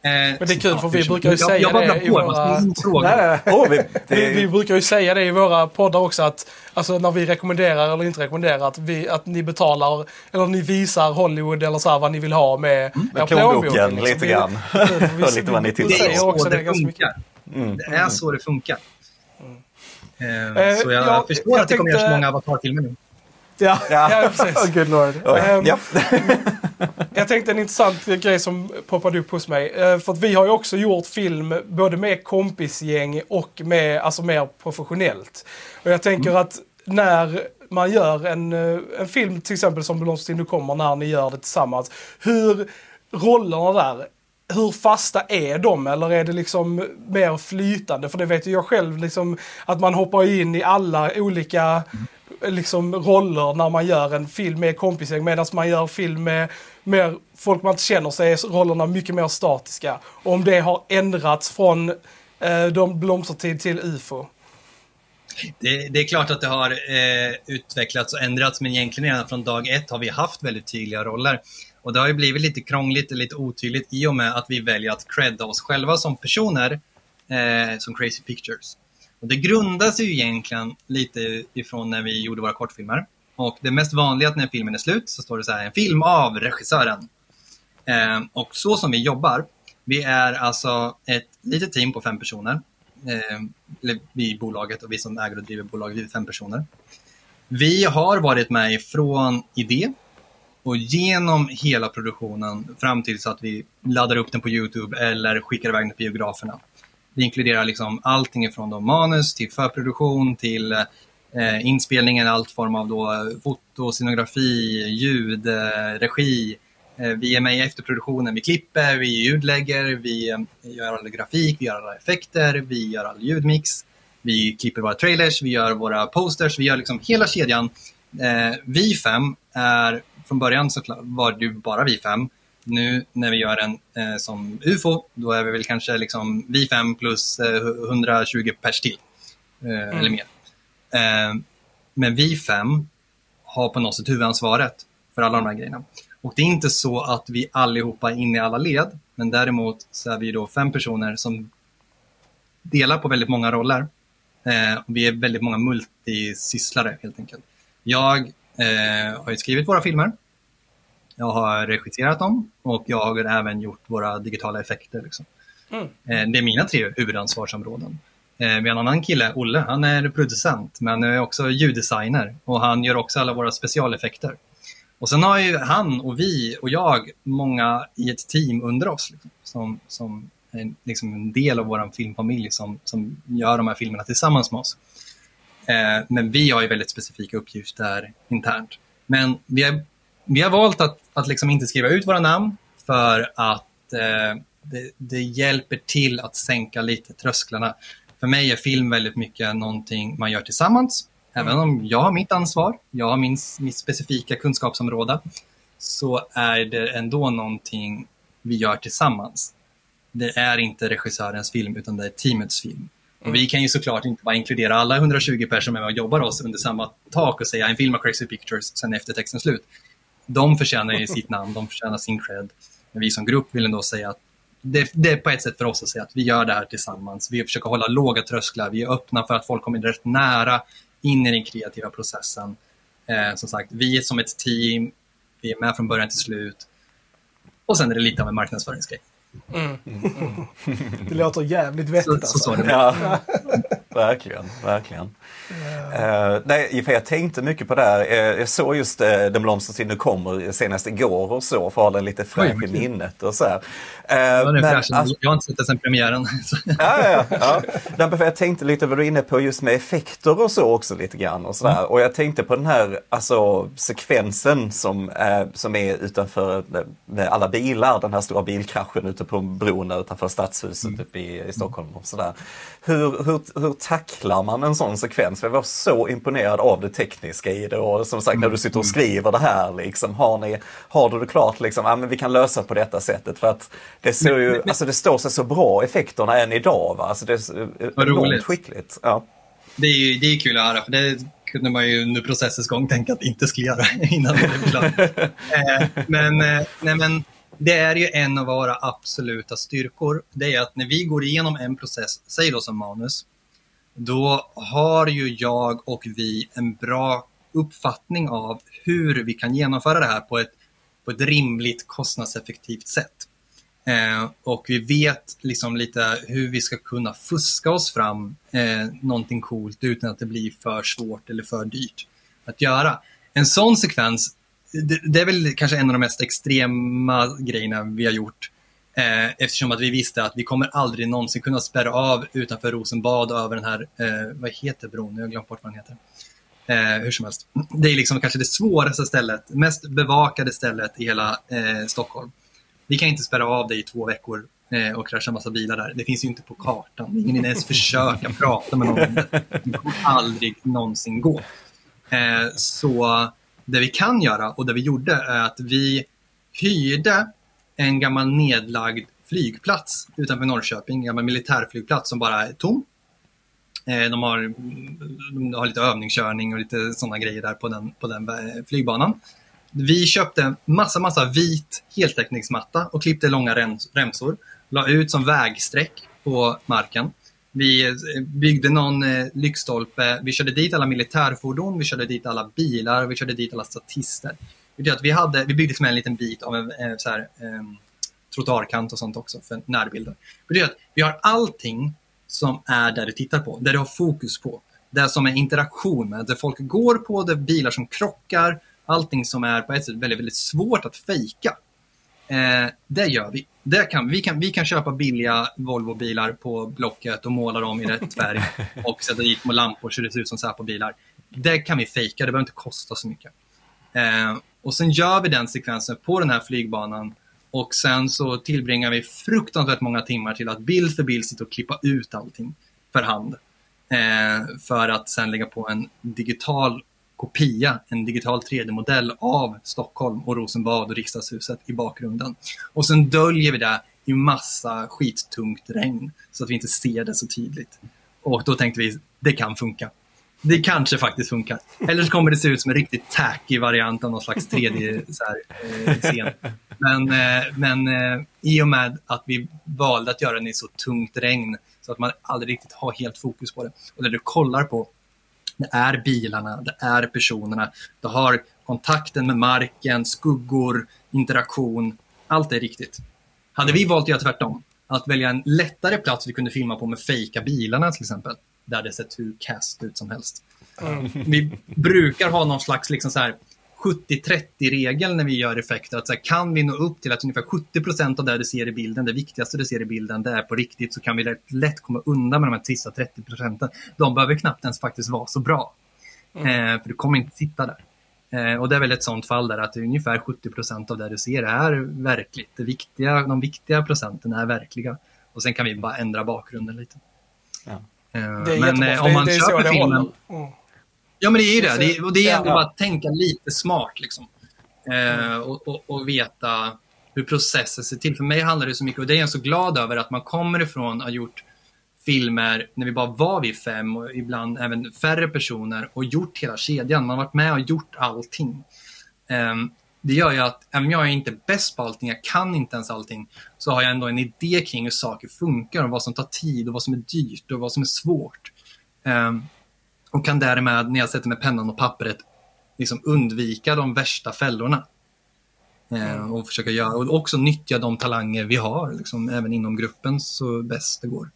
Eh, Men det är kul, för vi jag- brukar ju jag, säga jag babblar det i våra- vi, Vi, vi brukar ju säga det i våra poddar också att alltså, när vi rekommenderar eller inte rekommenderar att, vi, att ni betalar eller ni visar Hollywood eller så här vad ni vill ha med, Mm. med plånboken plånbok, lite Vi- grann. vi- Och lite vad ni vi tittar Det är säger på. också så det det ganska mycket. funkar. Det är så det funkar. Eh, Eh, så jag ja, förstår jag att det kommer tänkte- göras många avatarfilmer nu. Ja. Ja, Ja. precis. Oh, good lord. Oj, Ehm, ja. Jag tänkte en intressant grej som poppade upp hos mig. Eh, För att vi har ju också gjort film både med kompisgäng och med, alltså mer professionellt. Och jag tänker att när man gör en, eh, en film till exempel som Blomstertid nu kommer, när ni gör det tillsammans. Hur rollerna där, hur fasta är de eller är det liksom mer flytande? För det vet ju jag själv liksom att man hoppar in i alla olika liksom roller när man gör en film med kompisgäng medan man gör film med mer folk man inte känner så är rollerna mycket mer statiska. Och om det har ändrats från eh, de blomstertid till UFO. Det, det är klart att det har eh, utvecklats och ändrats, men egentligen redan från dag ett har vi haft väldigt tydliga roller. Och det har ju blivit lite krångligt och lite otydligt i och med att vi väljer att credda oss själva som personer eh, som Crazy Pictures. Och det grundar sig ju egentligen lite ifrån när vi gjorde våra kortfilmer. Och det mest vanliga att när filmen är slut så står det så här, en film av regissören. Eh, och så som vi jobbar, vi är alltså ett litet team på fem personer. Eh, vi i bolaget och vi som äger och driver bolaget, vi är fem personer. Vi har varit med från idé och genom hela produktionen fram till så att vi laddar upp den på Youtube eller skickar iväg den på biograferna. Det inkluderar liksom allting från då manus till förproduktion till eh, inspelningen, allt form av då foto, scenografi, ljud, eh, regi. Eh, vi är med i efterproduktionen, vi klipper, vi ljudlägger, vi eh, gör all grafik, vi gör alla effekter, vi gör all ljudmix. Vi klipper våra trailers, vi gör våra posters, vi gör liksom hela kedjan. Eh, vi fem är, från början så var det ju bara vi fem. nu när vi gör en eh, som UFO, då är vi väl kanske liksom vi fem plus eh, 120 pers till. Eh, Eller mer. Eh, men vi fem har på något sätt huvudansvaret för alla de här grejerna. Och det är inte så att vi allihopa är inne i alla led, men däremot så är vi då fem personer som delar på väldigt många roller. Eh, vi är väldigt många multisysslare helt enkelt. Jag eh, har ju skrivit våra filmer. Jag har regisserat dem och jag har även gjort våra digitala effekter. Liksom. Mm. Eh, det är mina tre huvudansvarsområden. Eh, vi har en annan kille, Olle, han är producent men är också ljuddesigner och han gör också alla våra specialeffekter. Och sen har ju han och vi och jag många i ett team under oss liksom, som, som är liksom en del av vår filmfamilj som, som gör de här filmerna tillsammans med oss. Eh, men vi har ju väldigt specifika uppgifter internt. Men vi har, vi har valt att, att liksom inte skriva ut våra namn för att eh, det, det hjälper till att sänka lite trösklarna. För mig är film väldigt mycket någonting man gör tillsammans. Även om jag har mitt ansvar, jag har min, mitt specifika kunskapsområde, så är det ändå någonting vi gör tillsammans. Det är inte regissörens film, utan det är teamets film. Och vi kan ju såklart inte bara inkludera alla 120 personer som är med och jobbar oss under samma tak och säga en film av Crazy Pictures sen efter texten slut. De förtjänar ju sitt namn, de förtjänar sin cred. Men vi som grupp vill ändå säga att det, det är på ett sätt för oss att säga att vi gör det här tillsammans. Vi försöker hålla låga trösklar, vi är öppna för att folk kommer rätt nära in i den kreativa processen. Eh, som sagt, vi är som ett team, vi är med från början till slut. Och sen är det lite av en marknadsföringsgrej. Mm. Det låter jävligt vettigt Så, alltså. så, så det. Ja, verkligen, verkligen. Uh, nej, för jag tänkte mycket på det här. Uh, jag såg just uh, Den blomstrar till nu kommer senast igår och så, för att ha den lite fräsch i minnet och så här. Ja, den är men, alltså- Jag har inte sett den sen premiären. Så- Ja, ja, ja. Jag tänkte lite vad du är inne på just med effekter och så också lite grann. Och, sådär. och jag tänkte på den här alltså, sekvensen som, som är utanför med alla bilar, den här stora bilkraschen ute på bron där utanför stadshuset uppe i, i Stockholm. Och sådär. Hur, hur, hur tacklar man en sån sekvens? Jag var så imponerad av det tekniska i det och som sagt när du sitter och skriver det här, liksom, har, ni, har du det klart liksom, ja, men vi kan lösa på detta sättet. För att det, ser ju, alltså, det står sig så bra effekterna än idag. Va? Alltså, det är Vad enormt roligt. skickligt. Ja. Det är, ju, det är kul att höra, för det kunde man ju under processens gång tänka att inte skulle göra innan det blev klart. eh, men, eh, nej, men det är ju en av våra absoluta styrkor. Det är att när vi går igenom en process, säg då som manus, då har ju jag och vi en bra uppfattning av hur vi kan genomföra det här på ett, på ett rimligt kostnadseffektivt sätt. Eh, och vi vet liksom lite hur vi ska kunna fuska oss fram eh, någonting coolt utan att det blir för svårt eller för dyrt att göra. En sån sekvens, det, det är väl kanske en av de mest extrema grejerna vi har gjort. Eh, eftersom att vi visste att vi kommer aldrig någonsin kunna spärra av utanför Rosenbad över den här, eh, vad heter bron? Jag har glömt bort vad den heter. Eh, hur som helst. Det är liksom kanske det svåraste stället, mest bevakade stället i hela eh, Stockholm. Vi kan inte spärra av det i två veckor eh, och krascha massa bilar där. Det finns ju inte på kartan. Ingen hinner ens försöka prata med någon om det. Det kommer aldrig någonsin gå. Så det vi kan göra och det vi gjorde är att vi hyrde en gammal nedlagd flygplats utanför Norrköping, en gammal militärflygplats som bara är tom. Eh, de har, de har lite övningskörning och lite sådana grejer där på den, på den eh, flygbanan. Vi köpte massa, massa vit heltäckningsmatta och klippte långa remsor. La ut som vägsträck på marken. Vi eh, byggde någon lyktstolpe. Vi körde dit alla militärfordon, vi körde dit alla bilar, vi körde dit alla statister. Det att vi, hade, vi byggde som en liten bit av en eh, så här, eh, trottoarkant och sånt också för närbilder. Det betyder att vi har allting som är där du tittar på, där du har fokus på. Det som är interaktion med, där folk går på, det är bilar som krockar, allting som är på ett sätt väldigt, väldigt svårt att fejka. Eh, det gör vi. Det kan, vi, kan, vi kan köpa billiga Volvo-bilar på Blocket och måla dem i rätt färg och sätta dit små lampor så det ser ut som Säpo-bilar. Det kan vi fejka, det behöver inte kosta så mycket. Eh, och sen gör vi den sekvensen på den här flygbanan och sen så tillbringar vi fruktansvärt många timmar till att bild för bild sitta och klippa ut allting för hand. Eh, för att sen lägga på en digital kopia, en digital 3D-modell av Stockholm och Rosenbad och riksdagshuset i bakgrunden. Och sen döljer vi det i massa skittungt regn så att vi inte ser det så tydligt. Och då tänkte vi, det kan funka. Det kanske faktiskt funkar. Eller så kommer det se ut som en riktigt tacky variant av någon slags 3D-scen. Eh, men eh, men eh, i och med att vi valde att göra den i så tungt regn så att man aldrig riktigt har helt fokus på det. Och det du kollar på, det är bilarna, det är personerna. Du har kontakten med marken, skuggor, interaktion. Allt är riktigt. Hade vi valt att göra tvärtom, att välja en lättare plats vi kunde filma på med fejka bilarna till exempel, där det sett hur cast ut som helst. Mm. Vi brukar ha någon slags liksom så här 70-30-regel när vi gör effekter. Att så här, kan vi nå upp till att ungefär 70% av det du ser i bilden, det viktigaste du ser i bilden, det är på riktigt, så kan vi lätt, lätt komma undan med de här sista 30 procenten. De behöver knappt ens faktiskt vara så bra. Mm. Eh, för du kommer inte sitta där. Eh, och det är väl ett sånt fall där att ungefär 70% av det du ser är verkligt. Det viktiga, de viktiga procenten är verkliga. Och sen kan vi bara ändra bakgrunden lite. Ja. Eh, det är men eh, om man det, det köper filmen... Mm. Ja, men det är ju det. det, och det är ändå ja. bara att tänka lite smart. Liksom. Eh, och, och, och, veta hur processen ser till. För mig handlar det så mycket, och det är jag så glad över, att man kommer ifrån att ha gjort filmer när vi bara var vi fem och ibland även färre personer och gjort hela kedjan. Man har varit med och gjort allting. Eh, det gör ju att om jag är inte bäst på allting, jag kan inte ens allting, så har jag ändå en idé kring hur saker funkar och vad som tar tid och vad som är dyrt och vad som är svårt. Um, och kan därmed, när jag sätter med pennan och pappret, liksom undvika de värsta fällorna. Eh, mm. och försöka göra, och också nyttja de talanger vi har, liksom, även inom gruppen så bäst det går.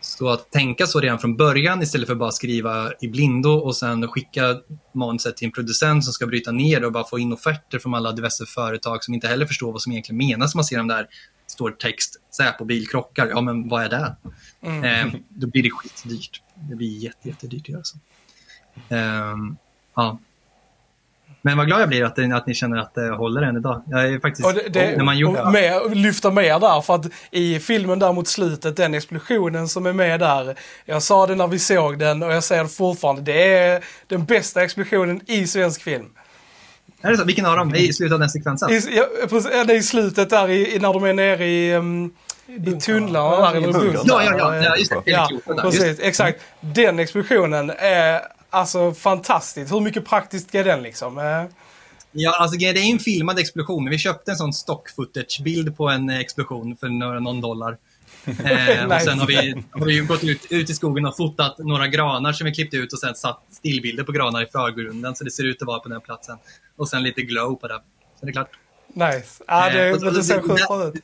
Så att tänka så redan från början istället för bara skriva i blindo och sen skicka manuset till en producent som ska bryta ner och bara få in offerter från alla diverse företag som inte heller förstår vad som egentligen menas. Man ser de där, står text, Säpo bilkrockar, ja men vad är det? Mm. Eh, då blir det skitdyrt. Det blir jätte, jättedyrt att göra så. Eh, ja. Men vad glad jag blir att, att ni känner att det håller än idag. Jag är faktiskt... Och det, det, när man gjorde... med, lyfta med där, för att i filmen där mot slutet, den explosionen som är med där. Jag sa det när vi såg den och jag säger det fortfarande. Det är den bästa explosionen i svensk film. Är det så? Vilken av dem? I slutet av den sekvensen? I, ja, det är i slutet där i, när de är nere i... Um, i tunnlarna där, eller bunkern. Ja, ja, ja, ja, just det. Ja, precis, exakt. Den explosionen är alltså fantastisk. Hur mycket praktiskt är den liksom? Eh, ja, alltså det är en filmad explosion. Vi köpte en sån stock footage-bild på en explosion för några, någon dollar. eh, och sen har vi, har vi gått ut, ut i skogen och fotat några granar som vi klippt ut och sen satt stillbilder på granar i förgrunden så det ser ut att vara på den platsen. Och sen lite glow på det. Så det är klart. Nice. Ja, det, eh, det ser sjukt bra ut.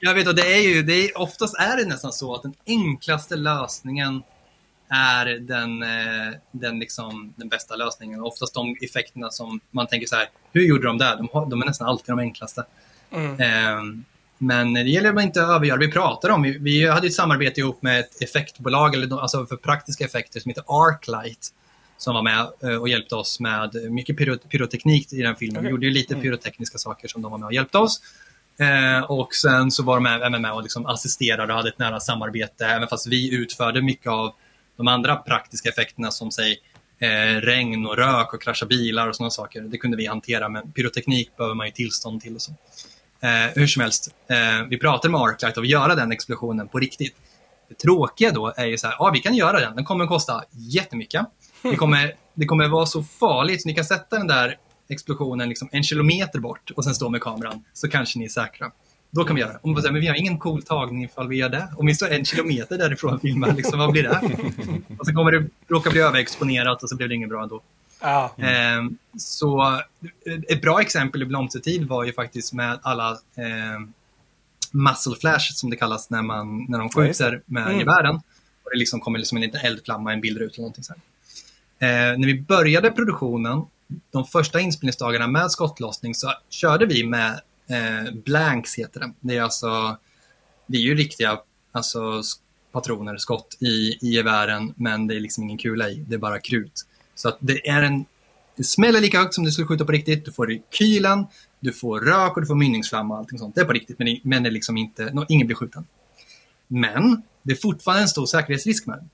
Jag vet, och det är ju, det är, oftast är det nästan så att den enklaste lösningen är den, eh, den, liksom, den bästa lösningen. Oftast de effekterna som man tänker så här, hur gjorde de det? De, har, de är nästan alltid de enklaste. Mm. Eh, men det gäller att inte övergöra. Vi pratar om, vi, vi hade ett samarbete ihop med ett effektbolag, eller, alltså för praktiska effekter, som heter Arclight som var med eh, och hjälpte oss med mycket pyroteknik i den filmen. Vi gjorde ju lite mm. pyrotekniska saker som de var med och hjälpte oss. Eh, och sen så var de även med och liksom assisterade och hade ett nära samarbete, även fast vi utförde mycket av de andra praktiska effekterna som säg eh, regn och rök och krascha bilar och sådana saker. Det kunde vi hantera, men pyroteknik behöver man ju tillstånd till och så. Eh, hur som helst, eh, vi pratade med Arclight och att göra den explosionen på riktigt. Det tråkiga då är ju så här, ja vi kan göra den, den kommer att kosta jättemycket. Det kommer, det kommer vara så farligt, så ni kan sätta den där explosionen liksom en kilometer bort och sen stå med kameran, så kanske ni är säkra. Då kan vi göra det. Om vi säger, men vi har ingen cool tagning ifall vi gör det. Om vi står en kilometer därifrån och filmar, liksom, vad blir det? och så kommer det råka bli överexponerat och så blir det inget bra då. Ah. Eh, så ett bra exempel i blomstertid var ju faktiskt med alla eh, muscle flash som det kallas när, man, när de skjuter med mm. gevären. Och det liksom kommer liksom en liten eldflamma, en bildruta eller någonting så eh, när vi började produktionen, de första inspelningsdagarna med skottlossning så körde vi med Eh, blanks heter det. Det är alltså, det är ju riktiga alltså, patroner, skott i, i gevären, men det är liksom ingen kula i, det är bara krut. Så att det är en, det smäller lika högt som du skulle skjuta på riktigt, du får kylan, du får rök och du får mynningsflamma och allting sånt. Det är på riktigt, men, men det är liksom inte, no, ingen blir skjuten. Men det är fortfarande en stor säkerhetsrisk med det.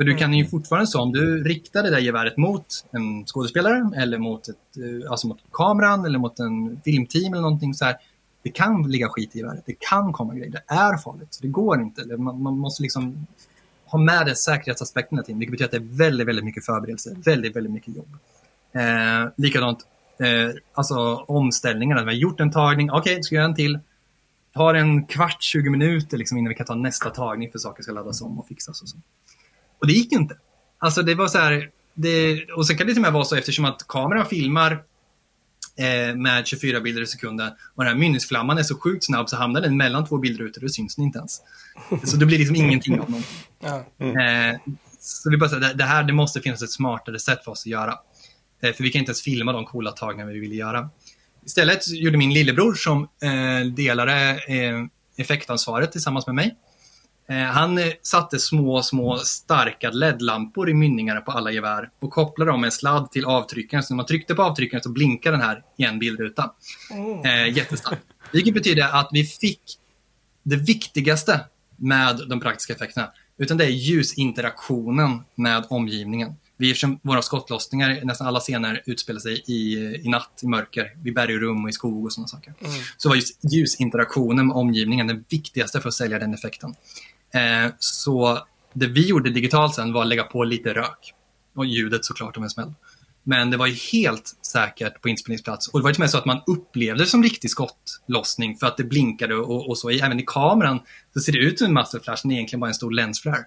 För du kan ju fortfarande så, om du riktar det där geväret mot en skådespelare eller mot, ett, eh, alltså mot kameran eller mot en filmteam eller någonting så här. Det kan ligga skit i geväret, det kan komma grejer, det är farligt. Det går inte, man, man måste liksom ha med den säkerhetsaspekten hela tiden. Vilket betyder att det är väldigt, väldigt mycket förberedelse, väldigt, väldigt mycket jobb. Eh, likadant, eh, alltså omställningarna. Vi har gjort en tagning, okej, okay, ska göra en till. Tar en kvart, 20 minuter liksom, innan vi kan ta nästa tagning för saker ska laddas om och fixas och så. Och det gick inte. Alltså det var så här, det, och sen kan det till och med vara så eftersom att kameran filmar eh, med 24 bilder i sekunden och den här minnesflamman är så sjukt snabb så hamnar den mellan två bildrutor och syns den inte ens. Så det blir liksom ingenting av någonting. Ja. Mm. Eh, så vi bara säger, det här det måste finnas ett smartare sätt för oss att göra. Eh, för vi kan inte ens filma de coola tagningar vi vill göra. Istället gjorde min lillebror som eh, delade eh, effektansvaret tillsammans med mig. Eh, han eh, satte små, små starka LED-lampor i mynningarna på alla gevär och kopplade dem med en sladd till avtryckaren. Så när man tryckte på avtryckaren så blinkade den här i en bildruta. Mm. Eh, jättestarkt. Vilket betyder att vi fick det viktigaste med de praktiska effekterna. Utan det är ljusinteraktionen med omgivningen. Vi, eftersom våra skottlossningar, nästan alla scener utspelar sig i, i natt, i mörker, vid bergrum och i skog och sådana saker. Mm. Så var just ljusinteraktionen med omgivningen det viktigaste för att sälja den effekten. Eh, så det vi gjorde digitalt sen var att lägga på lite rök. Och ljudet såklart om en smäll. Men det var ju helt säkert på inspelningsplats. Och det var till och med så att man upplevde det som riktig skottlossning för att det blinkade och, och så. Även i kameran så ser det ut som en muzzle flash när egentligen bara en stor lensflare.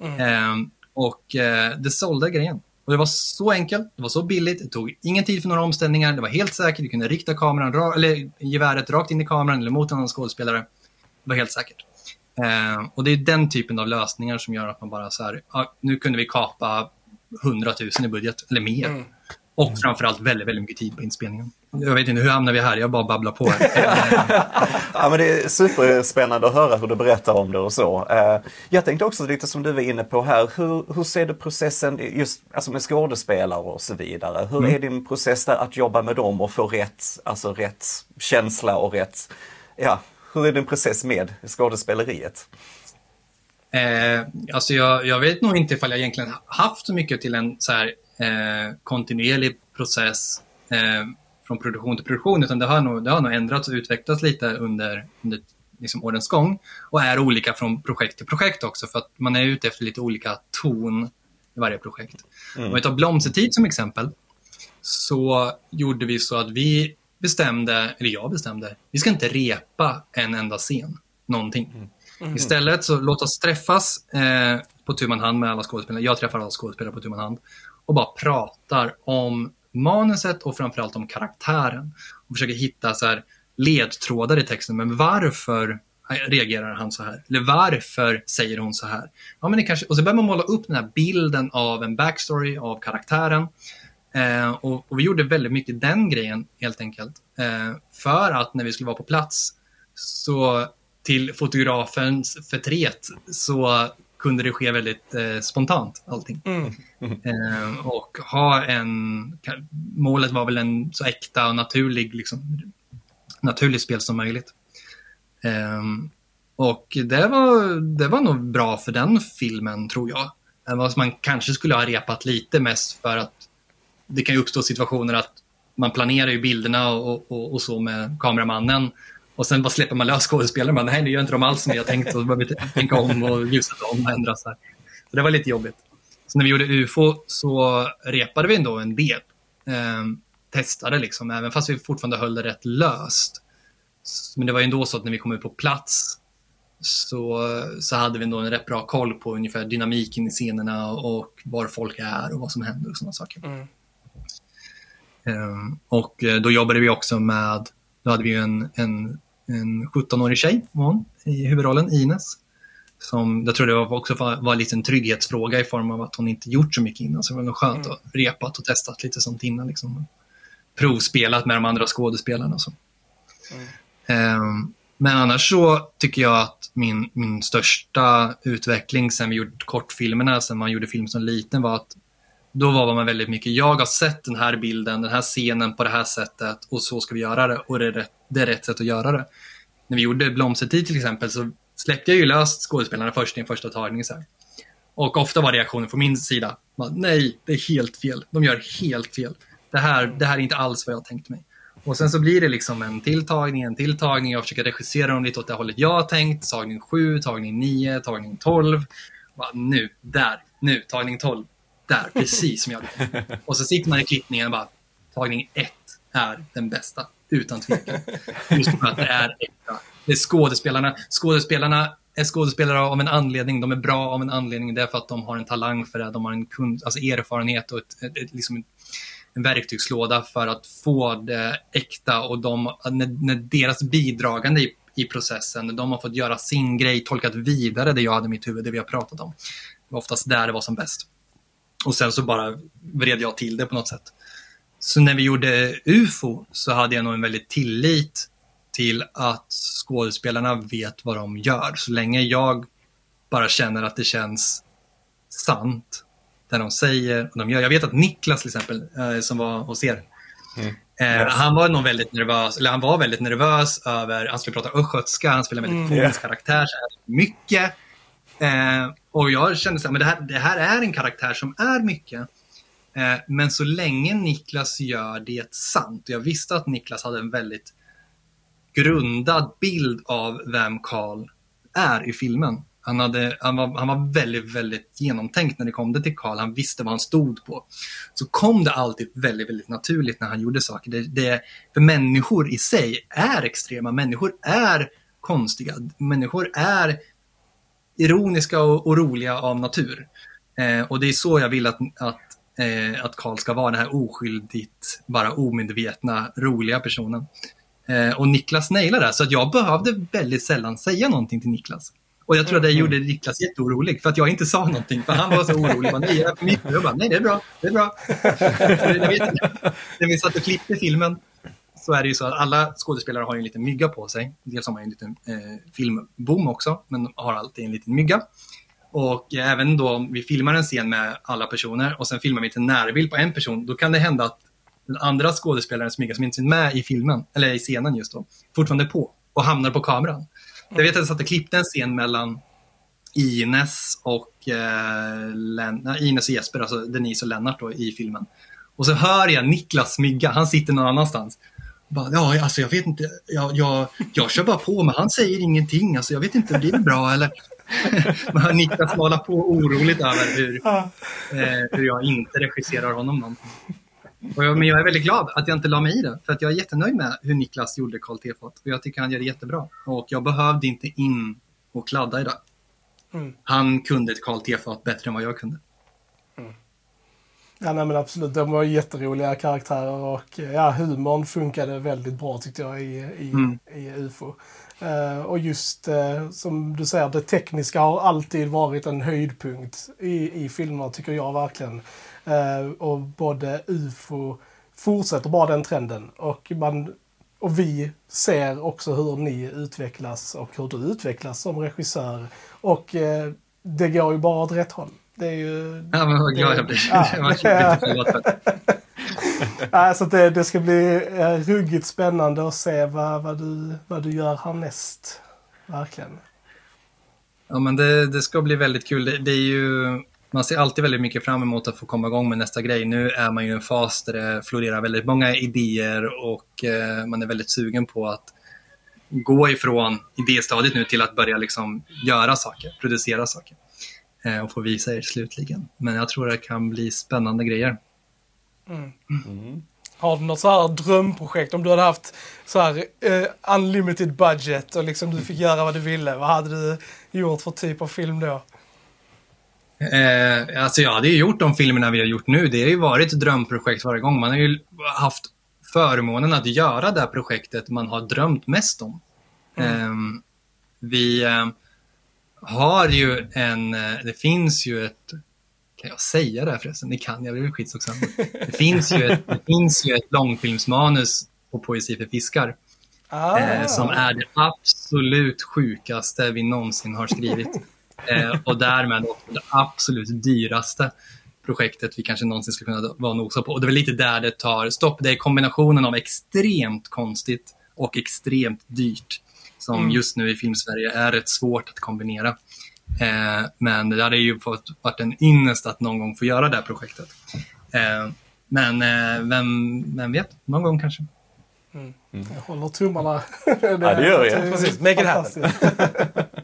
Mm. Eh, och eh, det sålde grejen. Och det var så enkelt, det var så billigt, det tog ingen tid för några omställningar, det var helt säkert, du kunde rikta kameran, eller geväret rakt in i kameran eller mot en annan skådespelare. Det var helt säkert. Eh, och det är den typen av lösningar som gör att man bara så här, ja, nu kunde vi kapa 100 000 i budget, eller mer. Mm. Och framförallt väldigt, väldigt mycket tid på inspelningen. Jag vet inte, hur hamnar vi här? Jag bara babblar på. ja, men det är superspännande att höra hur du berättar om det och så. Eh, jag tänkte också lite som du var inne på här, hur, hur ser du processen just alltså med skådespelare och så vidare? Hur mm. är din process där att jobba med dem och få rätt, alltså rätt känsla och rätt, ja, hur är din process med skådespeleriet? Eh, alltså jag, jag, vet nog inte ifall jag egentligen haft så mycket till en så här, eh, kontinuerlig process eh, från produktion till produktion, utan det har nog, det har nog ändrats och utvecklats lite under, under liksom årens gång och är olika från projekt till projekt också för att man är ute efter lite olika ton i varje projekt. Mm. Om vi tar Blomstertid som exempel så gjorde vi så att vi bestämde, eller jag bestämde, vi ska inte repa en enda scen, någonting. Mm. Mm. Istället så låt oss träffas eh, på tu man hand med alla skådespelare. Jag träffar alla skådespelare på tu man hand och bara pratar om manuset och framförallt om karaktären. Och försöker hitta så här ledtrådar i texten. Men varför reagerar han så här? Eller varför säger hon så här? Ja, men det kanske, och så börjar man måla upp den här bilden av en backstory av karaktären. Eh, och, och, vi gjorde väldigt mycket den grejen helt enkelt. Eh, för att när vi skulle vara på plats så till fotografens förtret så kunde det ske väldigt eh, spontant allting. Mm. Eh, och ha en, målet var väl en så äkta och naturlig, liksom, naturlig spel som möjligt. Eh, och det var, det var nog bra för den filmen tror jag. Vad man kanske skulle ha repat lite mest för att det kan ju uppstå situationer att man planerar ju bilderna och, och, och så med kameramannen och sen bara släpper man lös skådespelaren. Nej, nu gör inte de alls som jag tänkt. Och så behöver vi tänka om och ljuset om och ändra. Så, här. så det var lite jobbigt. Så när vi gjorde UFO så repade vi ändå en del. Ehm, testade liksom, även fast vi fortfarande höll det rätt löst. Men det var ju ändå så att när vi kom ut på plats så, så hade vi ändå en rätt bra koll på ungefär dynamiken i scenerna och var folk är och vad som händer och sådana saker. Mm. Um, och eh, då jobbade vi också med, då hade vi en, en en 17-årig tjej hon, i huvudrollen, Ines. Som, jag tror det var också var, var lite en trygghetsfråga i form av att hon inte gjort så mycket innan. Så det var skönt mm. att repat och testat lite sånt innan. Liksom. Provspelat med de andra skådespelarna. Och så. Mm. Um, men annars så tycker jag att min, min största utveckling sen vi gjorde kortfilmerna, sen man gjorde film som liten, var att då var man väldigt mycket, jag har sett den här bilden, den här scenen på det här sättet och så ska vi göra det och det är rätt, det är rätt sätt att göra det. När vi gjorde Blomstertid till exempel så släppte jag ju löst skådespelarna först i en första tagning. Så här. Och ofta var reaktionen från min sida, nej, det är helt fel. De gör helt fel. Det här, det här är inte alls vad jag tänkt mig. Och sen så blir det liksom en tilltagning, en tilltagning. Jag försöker regissera dem lite åt det hållet jag har tänkt. Tagning 7, tagning 9, tagning 12. Bara, nu, där, nu, tagning 12. Där, precis som jag vill. Och så sitter man i klippningen och bara, tagning 1 är den bästa, utan tvekan. Just för att det är äkta. Det är skådespelarna. Skådespelarna är skådespelare av en anledning. De är bra av en anledning. Det är för att de har en talang för det. De har en kund, alltså erfarenhet och ett, ett, ett, liksom en verktygslåda för att få det äkta och de, när, när deras bidragande i, i processen, de har fått göra sin grej, tolkat vidare det jag hade i mitt huvud, det vi har pratat om. Det var oftast där det var som bäst. Och sen så bara vred jag till det på något sätt. Så när vi gjorde UFO så hade jag nog en väldigt tillit till att skådespelarna vet vad de gör. Så länge jag bara känner att det känns sant, det de säger och de gör. Jag vet att Niklas till exempel, eh, som var hos er, mm. eh, han var nog väldigt nervös, eller han var väldigt nervös över, han skulle prata östgötska, han spelar en väldigt mm. komisk karaktär, mycket. Eh, och jag kände så här, men det här, det här är en karaktär som är mycket. Eh, men så länge Niklas gör det sant, och jag visste att Niklas hade en väldigt grundad bild av vem Karl är i filmen. Han, hade, han, var, han var väldigt, väldigt genomtänkt när det kom till Karl. Han visste vad han stod på. Så kom det alltid väldigt, väldigt naturligt när han gjorde saker. Det, det, för människor i sig är extrema. Människor är konstiga. Människor är ironiska och, och roliga av natur. Eh, och det är så jag vill att, att, eh, att Karl ska vara, den här oskyldigt, bara omedvetna, roliga personen. Eh, och Niklas nailade det, så att jag behövde väldigt sällan säga någonting till Niklas. Och jag tror att det mm. gjorde Niklas jätteorolig för att jag inte sa någonting. För han var så orolig. Man, nej, jag, bara, nej det är bra, det är bra. det, vet När vi satt och klippte filmen så är det ju så att alla skådespelare har en liten mygga på sig. Dels har man en liten eh, filmbom också, men har alltid en liten mygga. Och även då om vi filmar en scen med alla personer och sen filmar vi en närbild på en person, då kan det hända att den andra skådespelarens mygga som inte är med i filmen, eller i scenen just då, fortfarande är på och hamnar på kameran. Jag vet att jag satt och klippte en scen mellan Ines och, eh, Len Ines och Jesper, alltså Denise och Lennart då, i filmen. Och så hör jag Niklas mygga, han sitter någon annanstans. Bara, ja, alltså jag vet inte, jag, jag, jag kör bara på men han säger ingenting, alltså jag vet inte, blir det bra eller? Hör Niklas hålla på oroligt över hur, eh, hur jag inte regisserar honom någonting. Jag, men jag är väldigt glad att jag inte la mig i det. För att jag är jättenöjd med hur Niklas gjorde Karl Tefat. Och jag tycker han gör det jättebra. Och jag behövde inte in och kladda i det. Mm. Han kunde ett Karl Tefat bättre än vad jag kunde. Mm. Ja, nej, men absolut. De var jätteroliga karaktärer och ja, humorn funkade väldigt bra tyckte jag i, i, mm. i UFO. Uh, och just uh, som du säger, det tekniska har alltid varit en höjdpunkt i, i filmerna tycker jag verkligen. Uh, och både UFO fortsätter bara den trenden. Och, man, och vi ser också hur ni utvecklas och hur du utvecklas som regissör. Och det går ju bara åt rätt håll. Det är ju... Ja, men vad glad jag blir. Ja. alltså det, det ska bli eh, ruggigt spännande att se vad, vad, du, vad du gör härnäst. Verkligen. Ja, men det, det ska bli väldigt kul. Det, det, är ju, man ser alltid väldigt mycket fram emot att få komma igång med nästa grej. Nu är man ju i en fas där det florerar väldigt många idéer och eh, man är väldigt sugen på att gå ifrån idéstadiet nu till att börja liksom göra saker, producera saker och få visa er slutligen. Men jag tror det kan bli spännande grejer. Mm. Mm. Har du något så här drömprojekt? Om du hade haft så här uh, unlimited budget och liksom du fick göra vad du ville. Vad hade du gjort för typ av film då? Eh, alltså jag hade ju gjort de filmerna vi har gjort nu. Det har ju varit ett drömprojekt varje gång. Man har ju haft förmånen att göra det här projektet man har drömt mest om. Mm. Eh, vi eh, har ju en, eh, det finns ju ett kan jag säga det här förresten? Det kan jag, det är skitsamma. Det finns ju ett, det finns ju ett långfilmsmanus på Poesi för fiskar. Ah. Eh, som är det absolut sjukaste vi någonsin har skrivit. Eh, och därmed också det absolut dyraste projektet vi kanske någonsin skulle kunna vara nosa på. Och det är väl lite där det tar stopp. Det är kombinationen av extremt konstigt och extremt dyrt som mm. just nu i Filmsverige är rätt svårt att kombinera. Eh, men det hade ju fått varit en ynnest att någon gång få göra det här projektet. Eh, men eh, vem, vem vet, någon gång kanske. Jag håller tummarna. Ja, det gör jag. Precis, make it happen.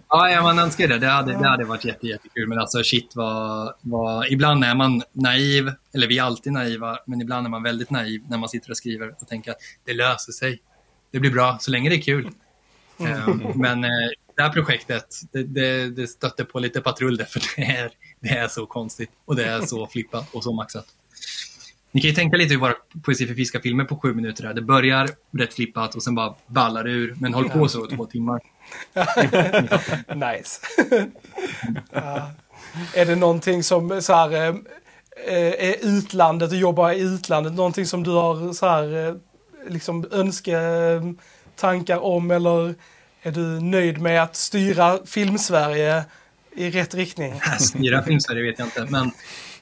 Ja, ja man önskar det. Det hade, det hade varit jätte, jättekul. Men alltså shit vad, vad... Ibland är man naiv, eller vi är alltid naiva, men ibland är man väldigt naiv när man sitter och skriver och tänker att det löser sig. Det blir bra, så länge det är kul. Eh, men eh, det här projektet, det, det, det stötte på lite patrull där, för det är, det är så konstigt och det är så flippat och så maxat. Ni kan ju tänka lite hur våra Poesi för fiska-filmer på sju minuter är. Det börjar rätt flippat och sen bara ballar det ur, men håller på så i två timmar. nice. ja. Är det någonting som så här, eh, är utlandet och jobba i utlandet någonting som du har så här, eh, liksom önsketankar om eller är du nöjd med att styra Filmsverige i rätt riktning? Styra Filmsverige vet jag inte, men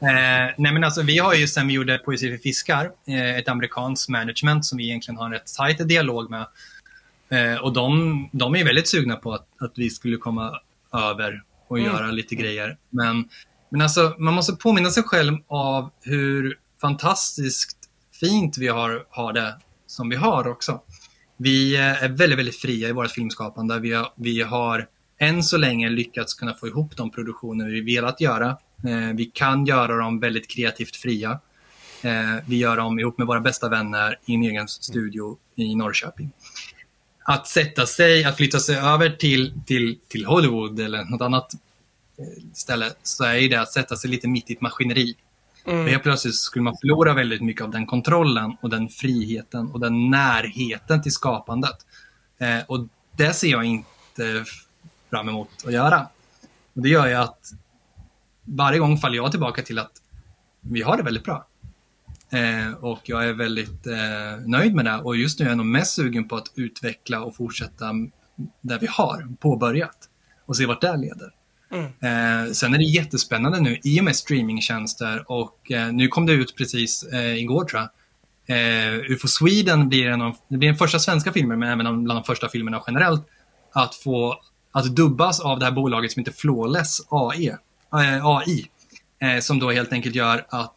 Eh, nej men alltså, vi har ju sen vi gjorde Poesi för fiskar eh, ett amerikanskt management som vi egentligen har en rätt tajt dialog med. Eh, och de, de är väldigt sugna på att, att vi skulle komma över och Mm. göra lite grejer. Men, men alltså, man måste påminna sig själv av hur fantastiskt fint vi har, har det som vi har också. Vi eh, är väldigt, väldigt fria i vårt filmskapande. Vi har, vi har än så länge lyckats kunna få ihop de produktioner vi velat göra. Eh, vi kan göra dem väldigt kreativt fria. Eh, vi gör dem ihop med våra bästa vänner i en egen studio i Norrköping. Att sätta sig, att flytta sig över till, till, till Hollywood eller något annat eh, ställe så är det att sätta sig lite mitt i ett maskineri. Mm. För helt plötsligt skulle man förlora väldigt mycket av den kontrollen och den friheten och den närheten till skapandet. Eh, och det ser jag inte fram emot att göra. Och det gör ju att varje gång faller jag tillbaka till att vi har det väldigt bra. Eh, och jag är väldigt eh, nöjd med det. Och just nu är jag nog mest sugen på att utveckla och fortsätta där vi har påbörjat. Och se vart det leder. Eh, sen är det jättespännande nu i och med streamingtjänster och eh, nu kom det ut precis eh, igår tror jag. Eh, UFO Sweden blir en av, det blir den första svenska filmen, men även en bland de första filmerna generellt, att få att dubbas av det här bolaget som heter Flawless AI. Eh, AI eh, som då helt enkelt gör att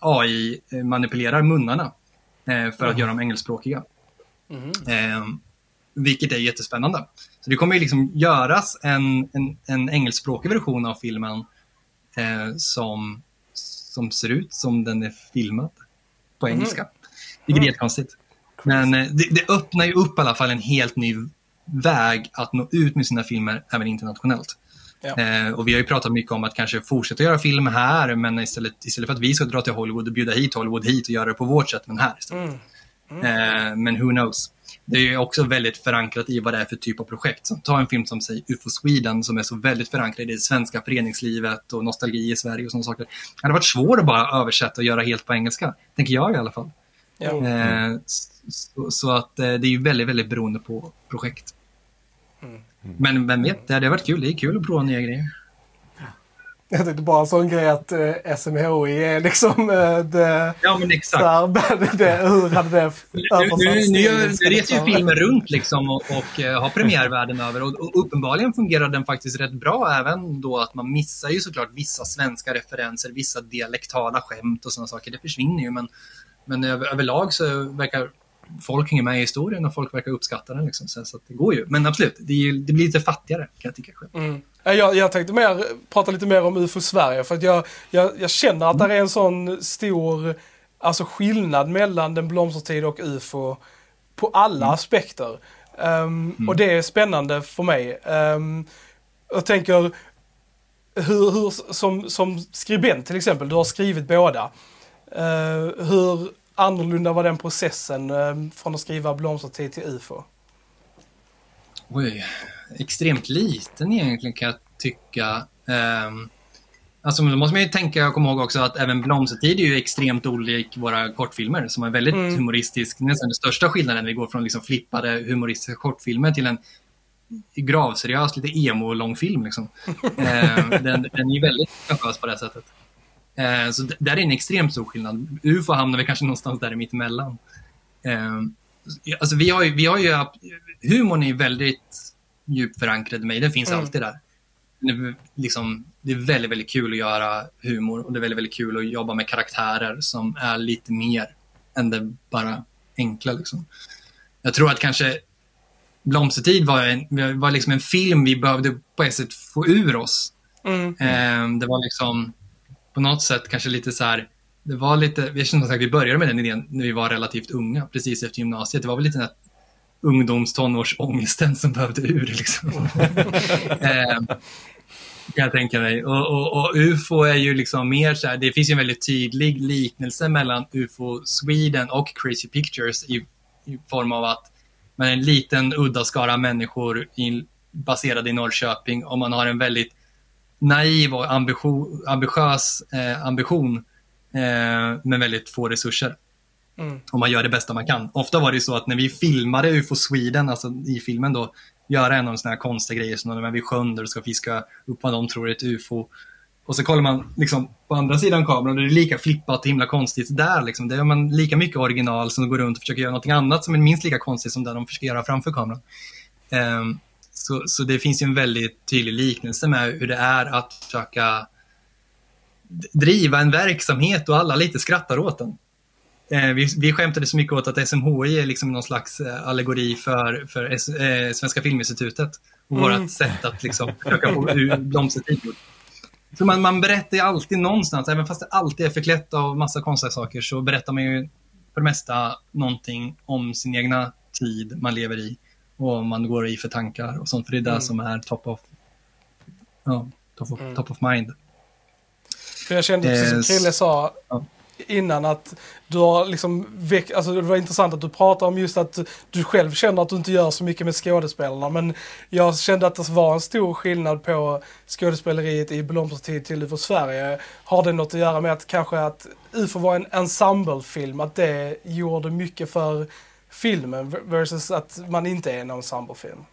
AI manipulerar munnarna för att göra dem engelskspråkiga. Eh, vilket är jättespännande. Så det kommer ju liksom göras en, en, en engelskspråkig version av filmen eh, som, som ser ut som den är filmad på engelska. Vilket är jättekonstigt. Men eh, det, det öppnar ju upp i alla fall en helt ny väg att nå ut med sina filmer även internationellt. Ja. Eh, och vi har ju pratat mycket om att kanske fortsätta göra film här, men istället, istället för att vi ska dra till Hollywood och bjuda hit Hollywood hit och göra det på vårt sätt, men här istället. Eh, men who knows? Det är också väldigt förankrat i vad det är för typ av projekt. Så ta en film som säg UFO Sweden som är så väldigt förankrad i det svenska föreningslivet och nostalgi i Sverige och sådana saker. Det hade varit svårt att bara översätta och göra helt på engelska, tänker jag i alla fall. Ja. Eh, så, så att eh, det är ju väldigt, väldigt beroende på projekt. Men vem vet, det hade varit kul. Det är kul att prova nya grejer. Jag tänkte bara en sån grej att eh, SMHI är liksom eh, det... Ja, men exakt. här, det, hur hade det översatts nu, nu, till- nu reser ju filmen runt liksom och, och eh, har premiär världen över. Och, och uppenbarligen fungerar den faktiskt rätt bra även då att man missar ju såklart vissa svenska referenser, vissa dialektala skämt och sådana saker. Det försvinner ju men, men över, överlag så verkar folk hänga med i historien och folk verkar uppskatta den. Liksom. Så, så det går ju. Men absolut, det, ju, det blir lite fattigare kan jag tycka själv. Mm. Ja, Jag, jag tänkte mer, prata lite mer om UFO Sverige för att jag, jag, jag känner att det är en sån stor alltså skillnad mellan Den blomstertid och UFO på alla aspekter. Ehm, Och det är spännande för mig. Um, jag tänker hur, hur, som, som skribent till exempel, du har skrivit båda. Eh, hur annorlunda var den processen eh, från att skriva Blomstertid till UFO? Oj, extremt liten egentligen kan jag tycka. Um, alltså då måste man ju tänka och komma ihåg också att även Blomstertid är ju extremt olik våra kortfilmer som är väldigt Mm. humoristisk. Nästan den största skillnaden vi går från liksom flippade humoristiska kortfilmer till en gravseriös, lite emo-långfilm. Liksom. Ehm, den, den är ju väldigt ambitiös på det sättet. Ehm, så där är en extremt stor skillnad. UFO hamnar vi kanske någonstans där mittemellan. Ehm, Alltså vi har ju, vi har ju humorn är väldigt djupt förankrad i mig, den finns Mm. alltid där. det är, liksom, det är väldigt, väldigt kul att göra humor och det är väldigt, väldigt kul att jobba med karaktärer som är lite mer än det bara enkla. Liksom. Jag tror att kanske Blomstertid var, en, var liksom en film vi behövde på ett sätt få ur oss. Mm. Eh, det var liksom på något sätt kanske lite så här, det var lite, vi känner sagt, vi började med den idén när vi var relativt unga, precis efter gymnasiet. Det var väl lite den här ungdoms tonårsångesten som behövde ur. Liksom. eh, kan jag tänka mig. Och, och, och, UFO är ju liksom mer så här, det finns ju en väldigt tydlig liknelse mellan UFO Sweden och Crazy Pictures i, i form av att man är en liten udda skara människor in, baserade i Norrköping och man har en väldigt naiv och ambition, ambitiös eh, ambition eh, med väldigt få resurser. Mm. Och man gör det bästa man kan. Ofta var det så att när vi filmade UFO Sweden, alltså i filmen då, göra en av de här konstiga grejer som när vi är sjön där du ska fiska upp vad de tror är ett UFO. Och så kollar man liksom på andra sidan kameran och det är lika flippat och himla konstigt där. Liksom. Det är man lika mycket original som går runt och försöker göra något annat som är minst lika konstigt som det de försöker göra framför kameran. Um, så, så det finns ju en väldigt tydlig liknelse med hur det är att försöka driva en verksamhet och alla lite skrattar åt den. Eh, vi, vi skämtade så mycket åt att SMHI är liksom någon slags eh, allegori för, för eh, Svenska Filminstitutet och mm. vårt sätt att liksom försöka få blomstertid. Så man, man berättar ju alltid någonstans, även fast det alltid är förklätt av massa konstiga saker, så berättar man ju för det mesta någonting om sin egna tid man lever i och vad man går i för tankar och sånt. För det är det mm. som är top of, ja, top of, mm. top of mind. För jag kände precis som Krille sa, ja innan att du har liksom väckt... alltså det var intressant att du pratade om just att du själv känner att du inte gör så mycket med skådespelarna. Men jag kände att det var en stor skillnad på skådespeleriet i Blomstertid till UFO Sverige. Har det något att göra med att kanske att UFO var en ensemblefilm, att det gjorde mycket för filmen versus att man inte är en ensemblefilm?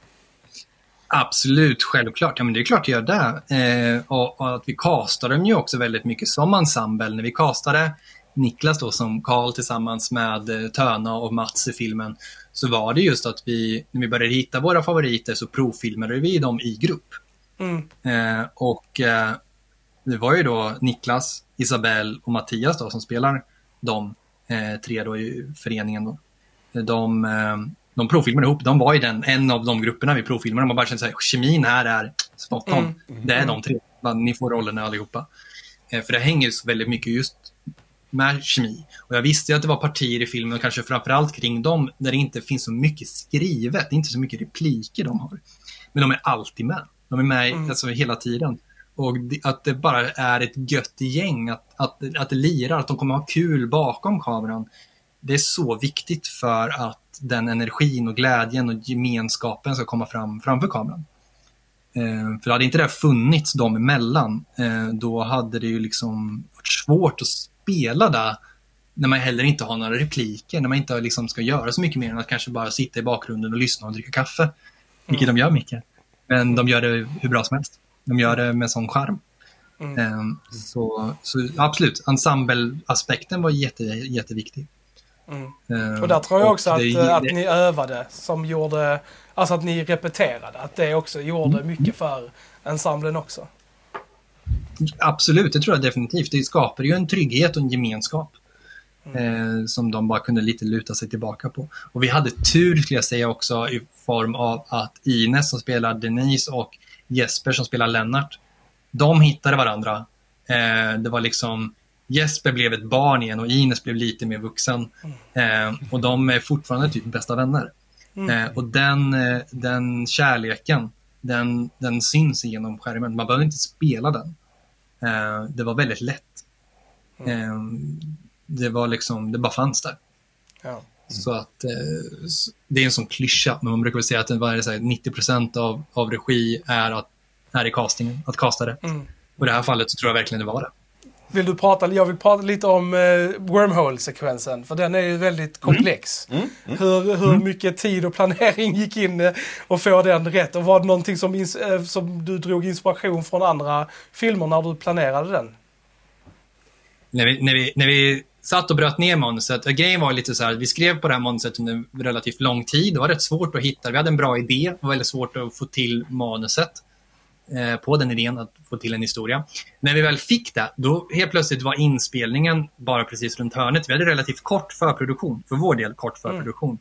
Absolut, självklart. Ja, men det är klart det gör det. Eh, och, och, att vi castade dem ju också väldigt mycket som ensemble. När vi castade Niklas då som Karl tillsammans med eh, Töna och Mats i filmen så var det just att vi, när vi började hitta våra favoriter så provfilmade vi dem i grupp. Mm. Eh, och eh, det var ju då Niklas, Isabelle och Mattias då som spelar de eh, tre då i föreningen. Då. De, eh, de provfilmade ihop, de var i den, en av de grupperna vi provfilmade. Man bara kände att kemin här är spot on. Mm. Det är de tre. Ni får rollerna allihopa. Eh, för det hänger så väldigt mycket just med kemi. Och jag visste ju att det var partier i filmen, och kanske framförallt kring dem, där det inte finns så mycket skrivet. Det är inte så mycket repliker de har. Men de är alltid med. De är med mm. alltså, hela tiden. Och att det bara är ett gött gäng, att, att, att det lirar, att de kommer ha kul bakom kameran. Det är så viktigt för att den energin och glädjen och gemenskapen ska komma fram framför kameran. Eh, för hade inte det funnits dem emellan, eh, då hade det ju liksom varit svårt att spela där när man heller inte har några repliker, när man inte liksom ska göra så mycket mer än att kanske bara sitta i bakgrunden och lyssna och dricka kaffe. Vilket mm. de gör mycket. Men de gör det hur bra som helst. De gör det med sån charm. Mm. Um, så, så, absolut, ensembleaspekten var jätte, jätteviktig. Mm. Och där tror jag också att, det, att ni övade som gjorde, alltså att ni repeterade, att det också gjorde mm. mycket för ensemblen också. Absolut, det tror jag definitivt. Det skapar ju en trygghet och en gemenskap. Mm. Eh, som de bara kunde lite luta sig tillbaka på. Och vi hade tur skulle jag säga också i form av att Ines som spelar Denise och Jesper som spelar Lennart, de hittade varandra. Eh, det var liksom Jesper blev ett barn igen och Ines blev lite mer vuxen. Mm. Eh, och de är fortfarande typ bästa vänner. Mm. Eh, och den, eh, den kärleken, den, den syns genom skärmen. Man behöver inte spela den. Eh, det var väldigt lätt. Mm. Eh, det var liksom, det bara fanns där. Ja. Mm. Så att eh, det är en sån klyscha, men man brukar väl säga att det var så här, 90 av, av regi är, att, är i castingen, att casta det. Mm. Och i det här fallet så tror jag verkligen det var det. Vill du prata, jag vill prata lite om eh, wormhole-sekvensen, för den är ju väldigt mm. komplex. Mm. Mm. Hur, hur mm. mycket tid och planering gick in eh, och få den rätt? Och var det någonting som, eh, som du drog inspiration från andra filmer när du planerade den? När vi, när vi, när vi satt och bröt ner manuset, grejen var lite så här, vi skrev på det här manuset under relativt lång tid. Det var rätt svårt att hitta, vi hade en bra idé, det var väldigt svårt att få till manuset. Eh, på den idén att få till en historia. När vi väl fick det, då helt plötsligt var inspelningen bara precis runt hörnet. Vi hade relativt kort förproduktion, för vår del kort förproduktion.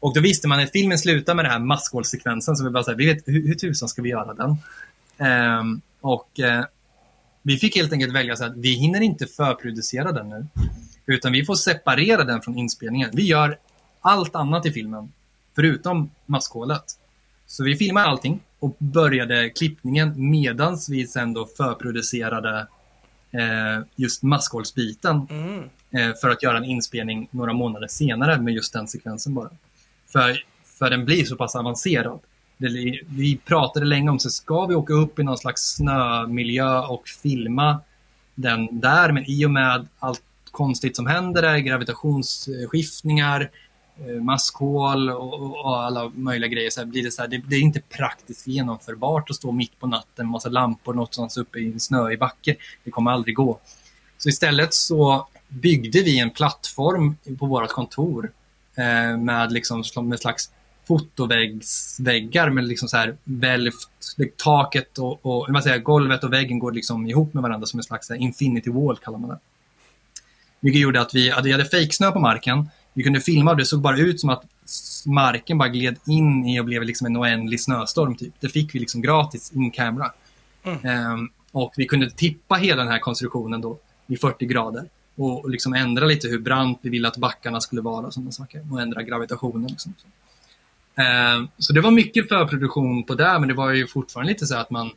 Och då visste man att filmen slutar med den här maskhålssekvensen, så vi bara så här, vi vet hur, hur tusan ska vi göra den? Ehm, och eh, vi fick helt enkelt välja så att vi hinner inte förproducera den nu. Utan vi får separera den från inspelningen. Vi gör allt annat i filmen, förutom maskhålet. Så vi filmade allting och började klippningen medans vi sen då förproducerade eh, just maskhålsbiten Mm. eh, för att göra en inspelning några månader senare med just den sekvensen bara. För, för den blir så pass avancerad. Det, vi pratade länge om så ska vi åka upp i någon slags snömiljö och filma den där, men i och med allt konstigt som händer där, gravitationsskiftningar, Eh, maskhål och, och, alla möjliga grejer, så här blir det så här, det, det är inte praktiskt genomförbart att stå mitt på natten, massa lampor någonstans uppe i en snöig backe. Det kommer aldrig gå. Så istället så byggde vi en plattform på vårt kontor eh, med liksom med slags fotoväggsväggar med liksom så här välvt, taket och, och vad säger, golvet och väggen går liksom ihop med varandra som en slags infinity wall kallar man det. Vilket gjorde att vi hade, vi hade fejksnö på marken. Vi kunde filma och det såg bara ut som att marken bara gled in i och blev liksom en oändlig snöstorm. Typ. Det fick vi liksom gratis in camera. Ehm, och vi kunde tippa hela den här konstruktionen då i 40 grader och, liksom ändra lite hur brant vi ville att backarna skulle vara och sådana saker. Och ändra gravitationen. Liksom. Ehm, så det var mycket förproduktion på det, men det var ju fortfarande lite så att man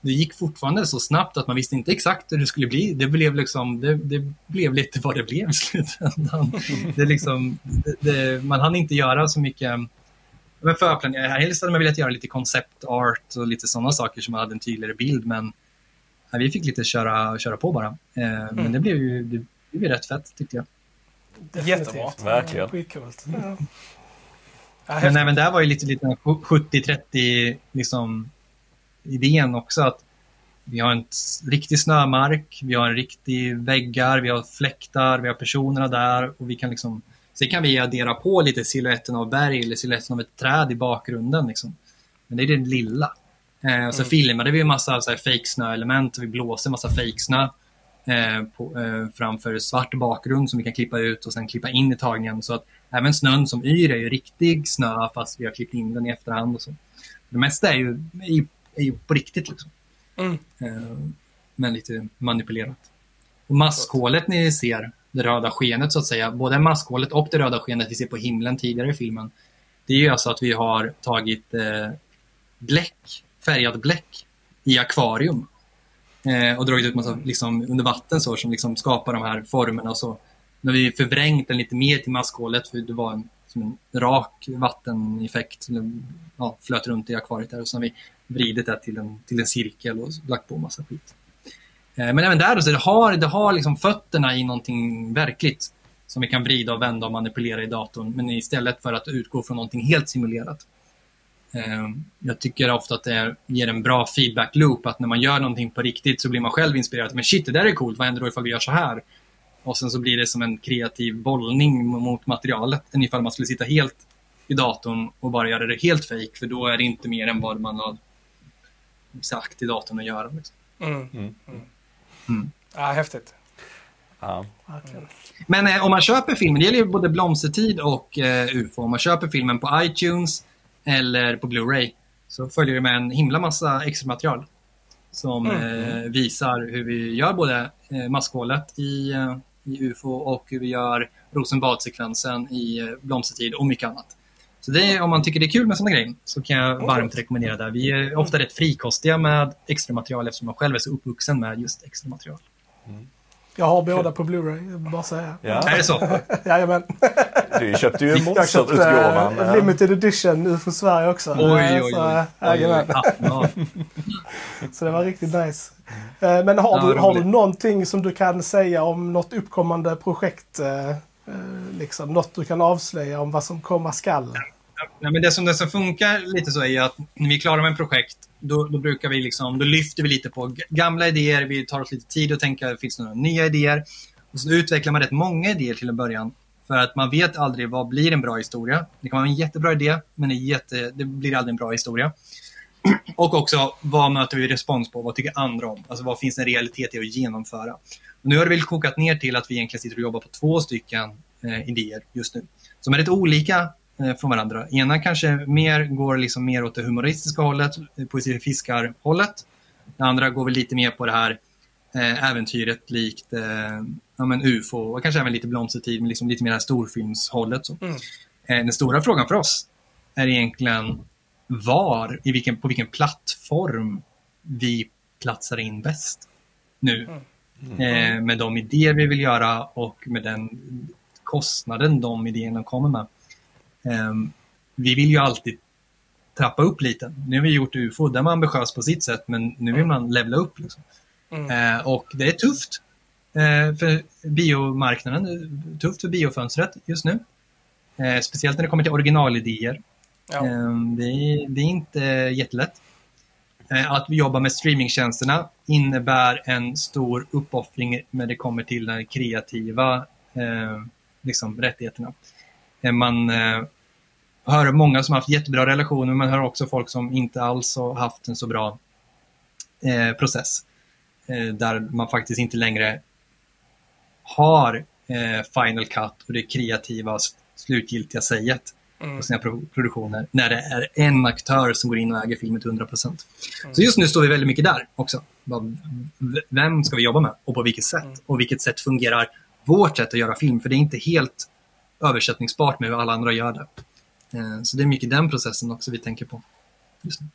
det gick fortfarande så snabbt att man visste inte exakt hur det skulle bli. Det blev, liksom, det, det blev lite vad det blev i slutändan. Det liksom, det, det, man hann inte göra så mycket men förplanera. Helst hade man velat göra lite concept art och lite sådana saker som man hade en tydligare bild. Men vi fick lite köra, köra på bara. Eh, Men det blev ju det blev rätt fett tyckte jag. Jättebra. Verkligen. Skitcoolt. Ja. Ja, Men även där var ju lite, lite 70-30 liksom, idén också. att Vi har en riktig snömark, vi har en riktig väggar, vi har fläktar, vi har personerna där och vi kan liksom Sen kan vi addera på lite siluetten av berg eller siluetten av ett träd i bakgrunden. Liksom. Men det är det lilla. Eh, och så filmade vi en massa så här, fake snöelement och vi en massa fake snö eh, på, eh, framför svart bakgrund som vi kan klippa ut och sen klippa in i tagningen. Så att även snön som yr är ju riktig snö fast vi har klippt in den i efterhand. Och så. Det mesta är ju, är ju, är ju på riktigt. Liksom. Mm. Eh, men lite manipulerat. Och maskhålet ni ser, det röda skenet så att säga, både maskhålet och det röda skenet vi ser på himlen tidigare i filmen, det är ju alltså att vi har tagit eh, bläck, färgat bläck i akvarium eh, och dragit ut massa liksom, under vatten så, som liksom skapar de här formerna och så. När vi förvrängt den lite mer till maskhålet, för det var en, som en rak vatteneffekt som ja, flöt runt i akvariet där och så har vi vridit det till en, till en cirkel och lagt på massa skit. Eh, men även där, så det har, det har liksom fötterna i någonting verkligt som vi kan vrida och vända och manipulera i datorn, men istället för att utgå från någonting helt simulerat. Eh, jag tycker ofta att det ger en bra feedback loop, att när man gör någonting på riktigt så blir man själv inspirerad. Men shit, det där är coolt, vad händer då ifall vi gör så här? Och sen så blir det som en kreativ bollning mot materialet, än ifall man skulle sitta helt i datorn och bara göra det helt fake, för då är det inte mer än vad man har sagt i datorn att göra. Liksom. Mm. Mm. Mm. Ja, häftigt. Ja. Men eh, om man köper filmen, det gäller ju både Blomstertid och eh, UFO, om man köper filmen på iTunes eller på Blu-ray så följer det med en himla massa extra material som eh, visar hur vi gör både eh, maskhålet i, eh, i UFO och hur vi gör Rosenbad-sekvensen i eh, Blomstertid och mycket annat. Så det om man tycker det är kul med sådana grejer så kan jag varmt rekommendera det. Vi är ofta rätt frikostiga med extra material eftersom jag själv är så uppvuxen med just extra material. Jag har båda på Blu-ray, bara säga. Ja. Är det så? Jajamän. Du köpte ju Jag köpte monsterutgåvan. uh, Limited Edition UFO Sverige också. Oj, oj, oj. Så, eh, oj, oj. jajamän. Så det var riktigt nice. Eh, Men har, Ja, du, har du någonting som du kan säga om något uppkommande projekt? eh, eh, Liksom, något du kan avslöja om vad som komma skall? Nej, men det, som, det som funkar lite så är ju att när vi är klara med ett projekt, då, då brukar vi liksom, då lyfter vi lite på gamla idéer, vi tar oss lite tid att tänka, finns det några nya idéer? Och så utvecklar man rätt många idéer till en början. För att man vet aldrig vad blir en bra historia. Det kan vara en jättebra idé, men det, är jätte, det blir aldrig en bra historia. Och också vad möter vi respons på? Vad tycker andra om? Alltså vad finns en realitet i att genomföra? Och nu har det väl kokat ner till att vi egentligen sitter och jobbar på två stycken eh, idéer just nu. Som är rätt olika från varandra. Ena kanske mer går liksom mer åt det humoristiska hållet, eh, poesi fiskar-hållet. Det andra går väl lite mer på det här eh, äventyret likt eh, ja, men UFO och kanske även lite Blomstertid, men liksom lite mer det här storfilmshållet. Så. Mm. Eh, den stora frågan för oss är egentligen var, i vilken, på vilken plattform vi platsar in bäst nu. Eh, med de idéer vi vill göra och med den kostnaden de idéerna kommer med. Eh, vi vill ju alltid trappa upp lite. Nu har vi gjort UFO, där var ambitiös på sitt sätt, men nu vill man levla upp. Liksom. Mm. Eh, och det är tufft eh, för biomarknaden, tufft för biofönstret just nu. Eh, speciellt när det kommer till originalidéer. Ja. Eh, det, är, det är inte jättelätt. Eh, Att vi jobbar med streamingtjänsterna innebär en stor uppoffring när det kommer till de kreativa eh, liksom, rättigheterna. Eh, Man eh, hör många som har haft jättebra relationer, men man hör också folk som inte alls har haft en så bra eh, process. Där man faktiskt inte längre har final cut och det kreativa slutgiltiga säget Mm. på sina pro- produktioner när det är en aktör som går in och äger filmen till 100%. Så just nu står vi väldigt mycket där också. Vem ska vi jobba med och på vilket sätt? Och vilket sätt fungerar vårt sätt att göra film? För det är inte helt översättningsbart med hur alla andra gör det. Eh, Så det är mycket den processen också vi tänker på. Just nu.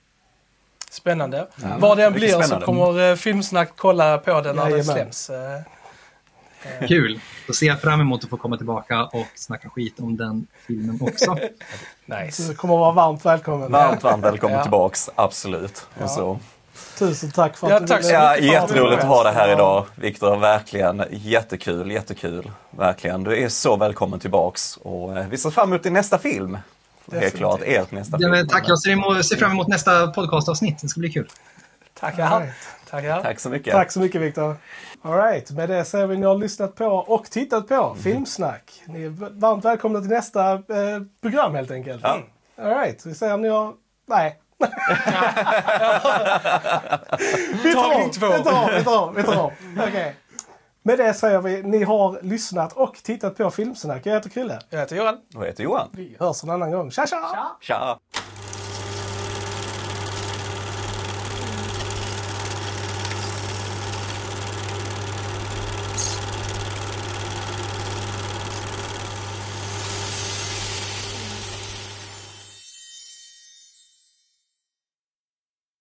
Spännande. Ja, Vad det än blir så spännande. kommer eh, Filmsnack kolla på den när den släpps. Eh, Kul! Då ser jag fram emot att få komma tillbaka och snacka skit om den filmen också. Så Nice. du kommer vara varmt välkommen. Varmt, varmt välkommen Ja. tillbaks, absolut. Och så. Tusen tack för att Ja, du tack ville- Ja, att jätteroligt att ha dig här idag, Viktor. Verkligen jättekul, jättekul. Verkligen. Du är så välkommen tillbaks. Och eh, vi ser fram emot din nästa film. Helt klart, ert nästa Ja, film. tack, jag ser, emot, ser fram emot nästa podcastavsnitt. Det ska bli kul. Tackar. Alright. Tackar. Tack så mycket. Tack så mycket Viktor. Alright, med det säger vi ni har lyssnat på och tittat på Filmsnack. Ni är varmt välkomna till nästa eh, program helt enkelt. Ja. Alright, vi säger om ni har... Nej. Vi tar två. vi tar om, vi tar om, vi tar om. Okej. Med det säger vi, ni har lyssnat och tittat på Filmsnack. Jag heter Krille. Jag heter Göran. Vad heter Johan? Vi hörs en annan gång. Tja tja! Tja!